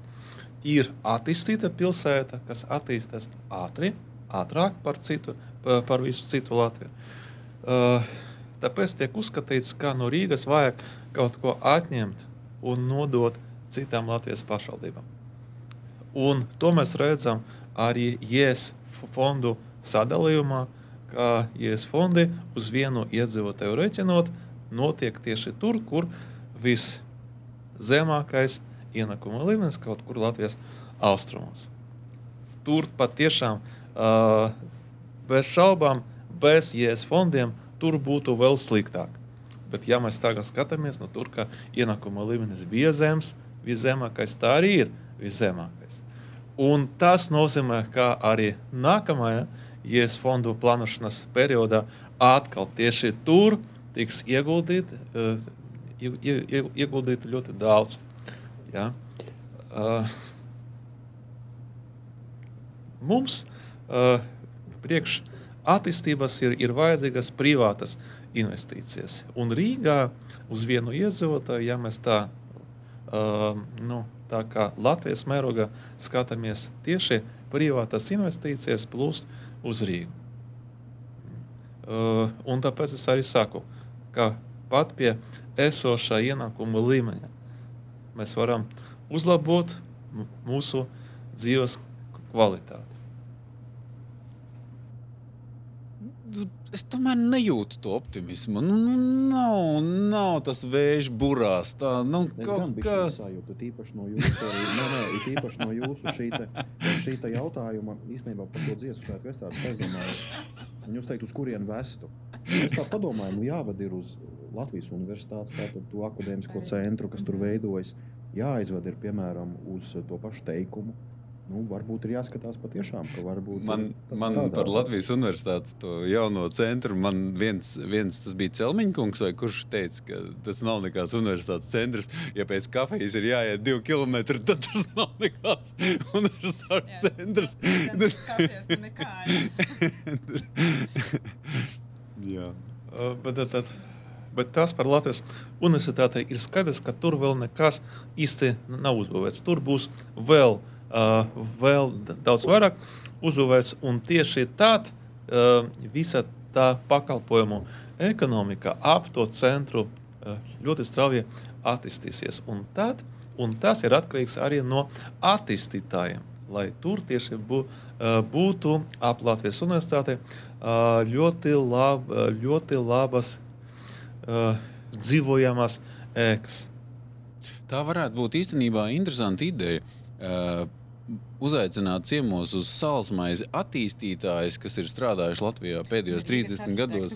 Ir attīstīta pilsēta, kas attīstās ātri, ātrāk par, citu, par visu citu Latviju. Uh, tāpēc tiek uzskatīts, ka no Rīgas vajag kaut ko atņemt un nodot citām Latvijas pašvaldībām. Un to mēs redzam arī IES fondu sadalījumā, ka IES fondi uz vienu iedzīvotāju reķinot notiek tieši tur, kur viss zemākais ienākuma līmenis kaut kur Latvijas austrumos. Tur patiešām uh, bez šaubām, bez IES fondiem, tur būtu vēl sliktāk. Bet, ja mēs tagad skatāmies, nu, tur, ienākuma līmenis bija zems, viszemākais, tā arī ir viszemākais. Un tas nozīmē, ka arī nākamajā IES fondu plānošanas periodā atkal tieši tur tiks ieguldīti uh, ieguldītu ļoti daudz. Ja? Uh, mums uh, priekš attīstības ir, ir vajadzīgas privātas investīcijas. Un Rīgā uz vienu iedzīvotāju, ja mēs tā, uh, nu, tā kā Latvijas mērogā skatāmies tieši privātas investīcijas plūst uz Rīgu. Uh, un tāpēc es arī saku, ka pat pie esošā ienākuma līmeņa. Mēs varam uzlabot mūsu dzīves kvalitāti. Es tomēr nejūtu to optimismu. Nu, nu, nav, nav tas vējš burās. Tā, nu, biju kā... sajūta, tīpaši no jūsu, arī, nē, nē, tīpaši no jūsu šī, te, šī te jautājuma īstenībā par to dziesmu svētku es tādu aizdomāju. Un jūs teikt, uz kurien vestu? Es tā padomāju, nu jāved ir uz Latvijas universitātes, tātad to akadēmisko centru, kas tur veidojas, jāizved ir piemēram uz to pašu teikumu. Nu, varbūt ir jāskatās patiešām, ka varbūt man, man tādā. par Latvijas universitātes to jauno centru. Man viens, viens tas bija Celmiņkungs, vai kurš teica, ka tas nav nekāds universitātes centrs. Ja pēc kafijas ir jāiet divi kilometri, tad tas nav nekāds universitātes Jā, centrs. Tas kafijas, nekā, Jā. Uh, bet tad, tad Bet tas par Latvijas universitātei ir skaidrs, ka tur vēl nekas īsti nav uzbūvēts. Tur būs vēl, uh, vēl daudz vairāk uzbūvēts, un tieši tad uh, visa tā pakalpojumu ekonomika ap to centru uh, ļoti strauji attīstīsies. Un, tad, un tas ir atkarīgs arī no attīstītājiem. Lai tur tieši bū, būtu ap Latvijas universitātei uh, ļoti, lab, ļoti labas uh, dzīvojamas ēkas. Tā varētu būt īstenībā interesanta ideja. Uh, uzaicināt ciemos uz salsmaizi attīstītājus, kas ir strādājuši Latvijā pēdējos 30 gados.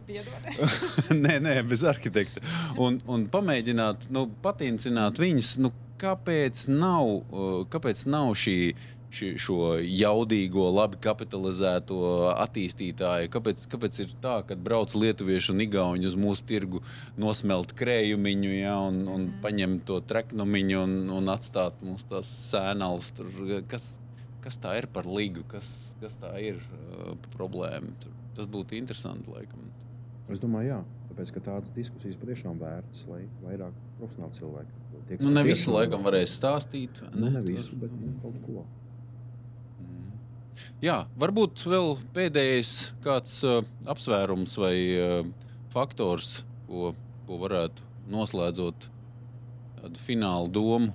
nē, nē, bez arhitekta. Un, un pamēģināt, nu, patīcināt viņus, nu, kāpēc nav, uh, kāpēc nav šī ši, šo jaudīgo, labi kapitalizēto attīstītāju? Kāpēc, kāpēc ir tā, ka brauc lietuvieši un igauni uz mūsu tirgu nosmelt krējumiņu ja, un, un mm. paņem to treknumiņu un, un atstāt mums tās sēnās? Kas, kas tā ir par līgu, kas, kas tā ir uh, problēma? Tas būtu interesanti laikam. Es domāju, jā. Tāpēc, ka tādas diskusijas patiešām vērtas, lai vairāk profesionāli cilvēki. Tiek, nu, ne visu laikam varēs stāstīt. Ne, nu, ne visu, bet nu, kaut ko. Jā, varbūt vēl pēdējais kāds uh, apsvērums vai uh, faktors, ko, ko varētu noslēdzot tādu finālu domu.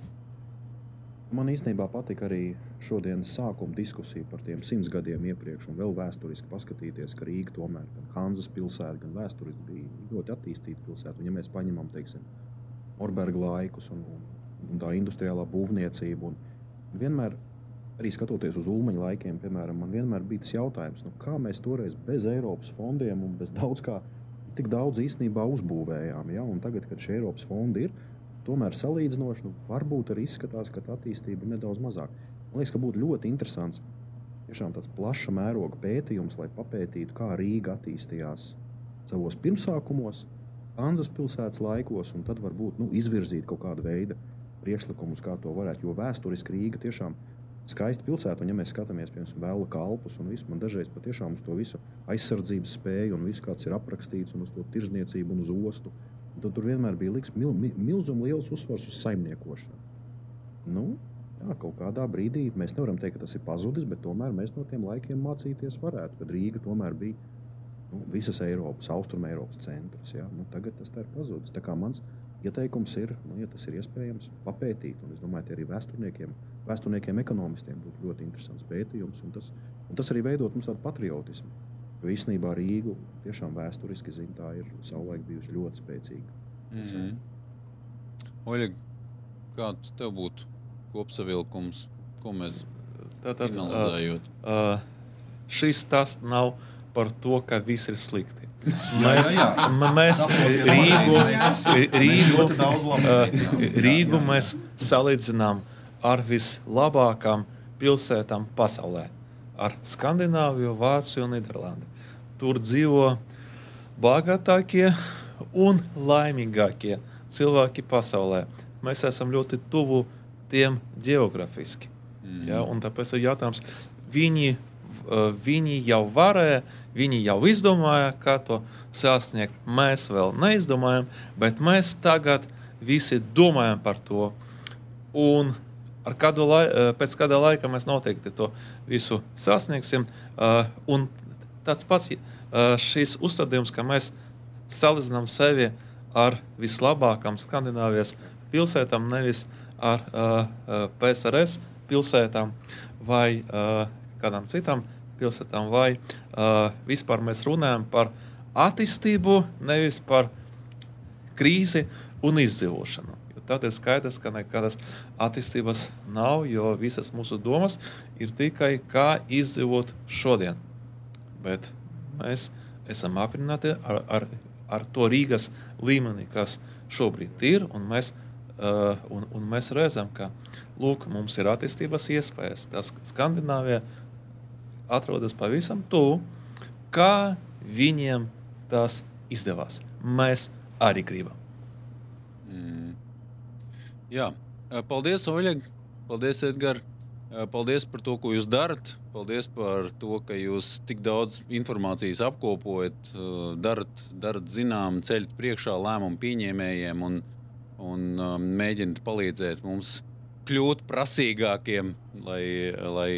Man īstenībā patika arī šodienas sākuma diskusija par tiem simts gadiem iepriekš, un vēl vēsturiski paskatīties, ka Rīga tomēr gan Hanzas pilsēta, gan vēsturiski bija ļoti attīstīta pilsēta. Un, ja mēs paņemam, teiksim, Orberga laikus un, un, un tā industriālā būvniecība, un vienmēr arī skatoties uz ulmaņa laikiem, piemēram, man vienmēr bija tas jautājums, nu, kā mēs toreiz bez Eiropas fondiem un bez daudz kā tik daudz īstenībā uzbūvējām. Ja? Un tagad, kad šie Eiropas fondi ir, tomēr salīdzinoši nu, varbūt arī izskatās, ka tā attīstība ir nedaudz mazāka. Man liekas, ka būtu ļoti interesants tiešām tāds plaša mēroga pētījums, lai papētītu, kā Rīga attīstījās savos pirmsākumos, Anzas pilsētas laikos, un tad varbūt nu, izvirzīt kaut kādu veidu priekšlikumus, kā to varētu. Jo vēsturiski Rīga tiešām ir skaista pilsēta, un ja mēs skatāmies, piemēram, vēl kalpus un visu, man dažreiz patiešām uz to visu aizsardzības spēju un visu, kāds ir aprakstīts, un uz to tirzniecību un uz ostu, tad tur vienmēr bija liks mil, mil, milzuma liels uzsvars uz saimniekošanu. Nu, jā, kaut kādā brīdī mēs nevaram teikt, ka tas ir pazudis, bet tomēr mēs no tiem laikiem mācīties varētu, kad Rīga tomēr bija nu, visas Eiropas, Austrum Eiropas centrs. Ja? Nu, tagad tas ir pazudis. Tā kā mans ieteikums ir, nu, ja tas ir iespējams, papētīt. Un es domāju, arī vēsturniekiem, vēsturniekiem, ekonomistiem būtu ļoti interesants pētījums. Un tas, un tas arī veidot mums tādu patriotismu. Jo īstenībā Rīga tiešām vēsturiski zin, tā ir savulaik bijusi ļoti spēcīga. Mm -hmm. Oļeg, kāds tev būtu kopsavilkums, ko mēs Tātad, analizējot? uh, uh, šis tas nav par to, ka viss ir slikti. Jā, jā, jā. Mēs Rīgu, mēs- mēs Rīgu, Rīgu jā. mēs salīdzinām ar vislabākām pilsētām pasaulē. Ar Skandināviju, Vāciju un Nīderlandi. Tur dzīvo bagātākie un laimīgākie cilvēki pasaulē. Mēs esam ļoti tuvu tiem geogrāfiski. Mhm. Ja, tāpēc ir jautājums, viņi, uh, viņi jau varēja, viņi jau izdomāja, kā to sasniegt. Mēs vēl neizdomājam, bet mēs tagad visi domājam par to. Un ar kādu lai, uh, pēc kāda laika mēs noteikti to visu sasniegsim. Uh, Un tāds pats uh, šis uzstādījums, ka mēs salīdzinām sevi ar vislabākām Skandināvijas pilsētām, nevis ar PSRS pilsētām vai kādām citām pilsētām, vai vispār mēs runājam par attīstību, nevis par krīzi un izdzīvošanu. Tad ir skaidrs, ka nekādas attīstības nav, jo visas mūsu domas ir tikai kā izdzīvot šodien. Bet mēs esam apmierināti ar, ar, ar to Rīgas līmeni, kas šobrīd ir. Un mēs, uh, un, un mēs redzam, ka lūk, mums ir attīstības iespējas. Tas Skandināvija atrodas pavisam tuvu, kā viņiem tas izdevās. Mēs arī gribam. Jā, Eh, paldies, Oļeg. Paldies, Edgars. Eh, Paldies par to, ko jūs darat. Paldies par to, ka jūs tik daudz informācijas apkopojat, eh, darat, darat zinām, ceļat priekšā lēmumu pieņēmējiem un, un mēģināt palīdzēt mums kļūt prasīgākiem, lai, lai,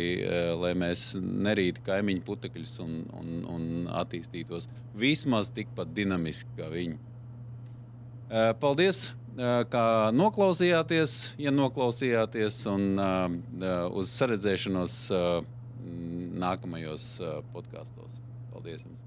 lai mēs nerītu kaimiņu putekļus un, un, un attīstītos vismaz tikpat dinamiski kā viņi. Paldies, kā noklausījāties, ja noklausījāties, un uz saredzēšanos nākamajos podkāstos. Paldies jums!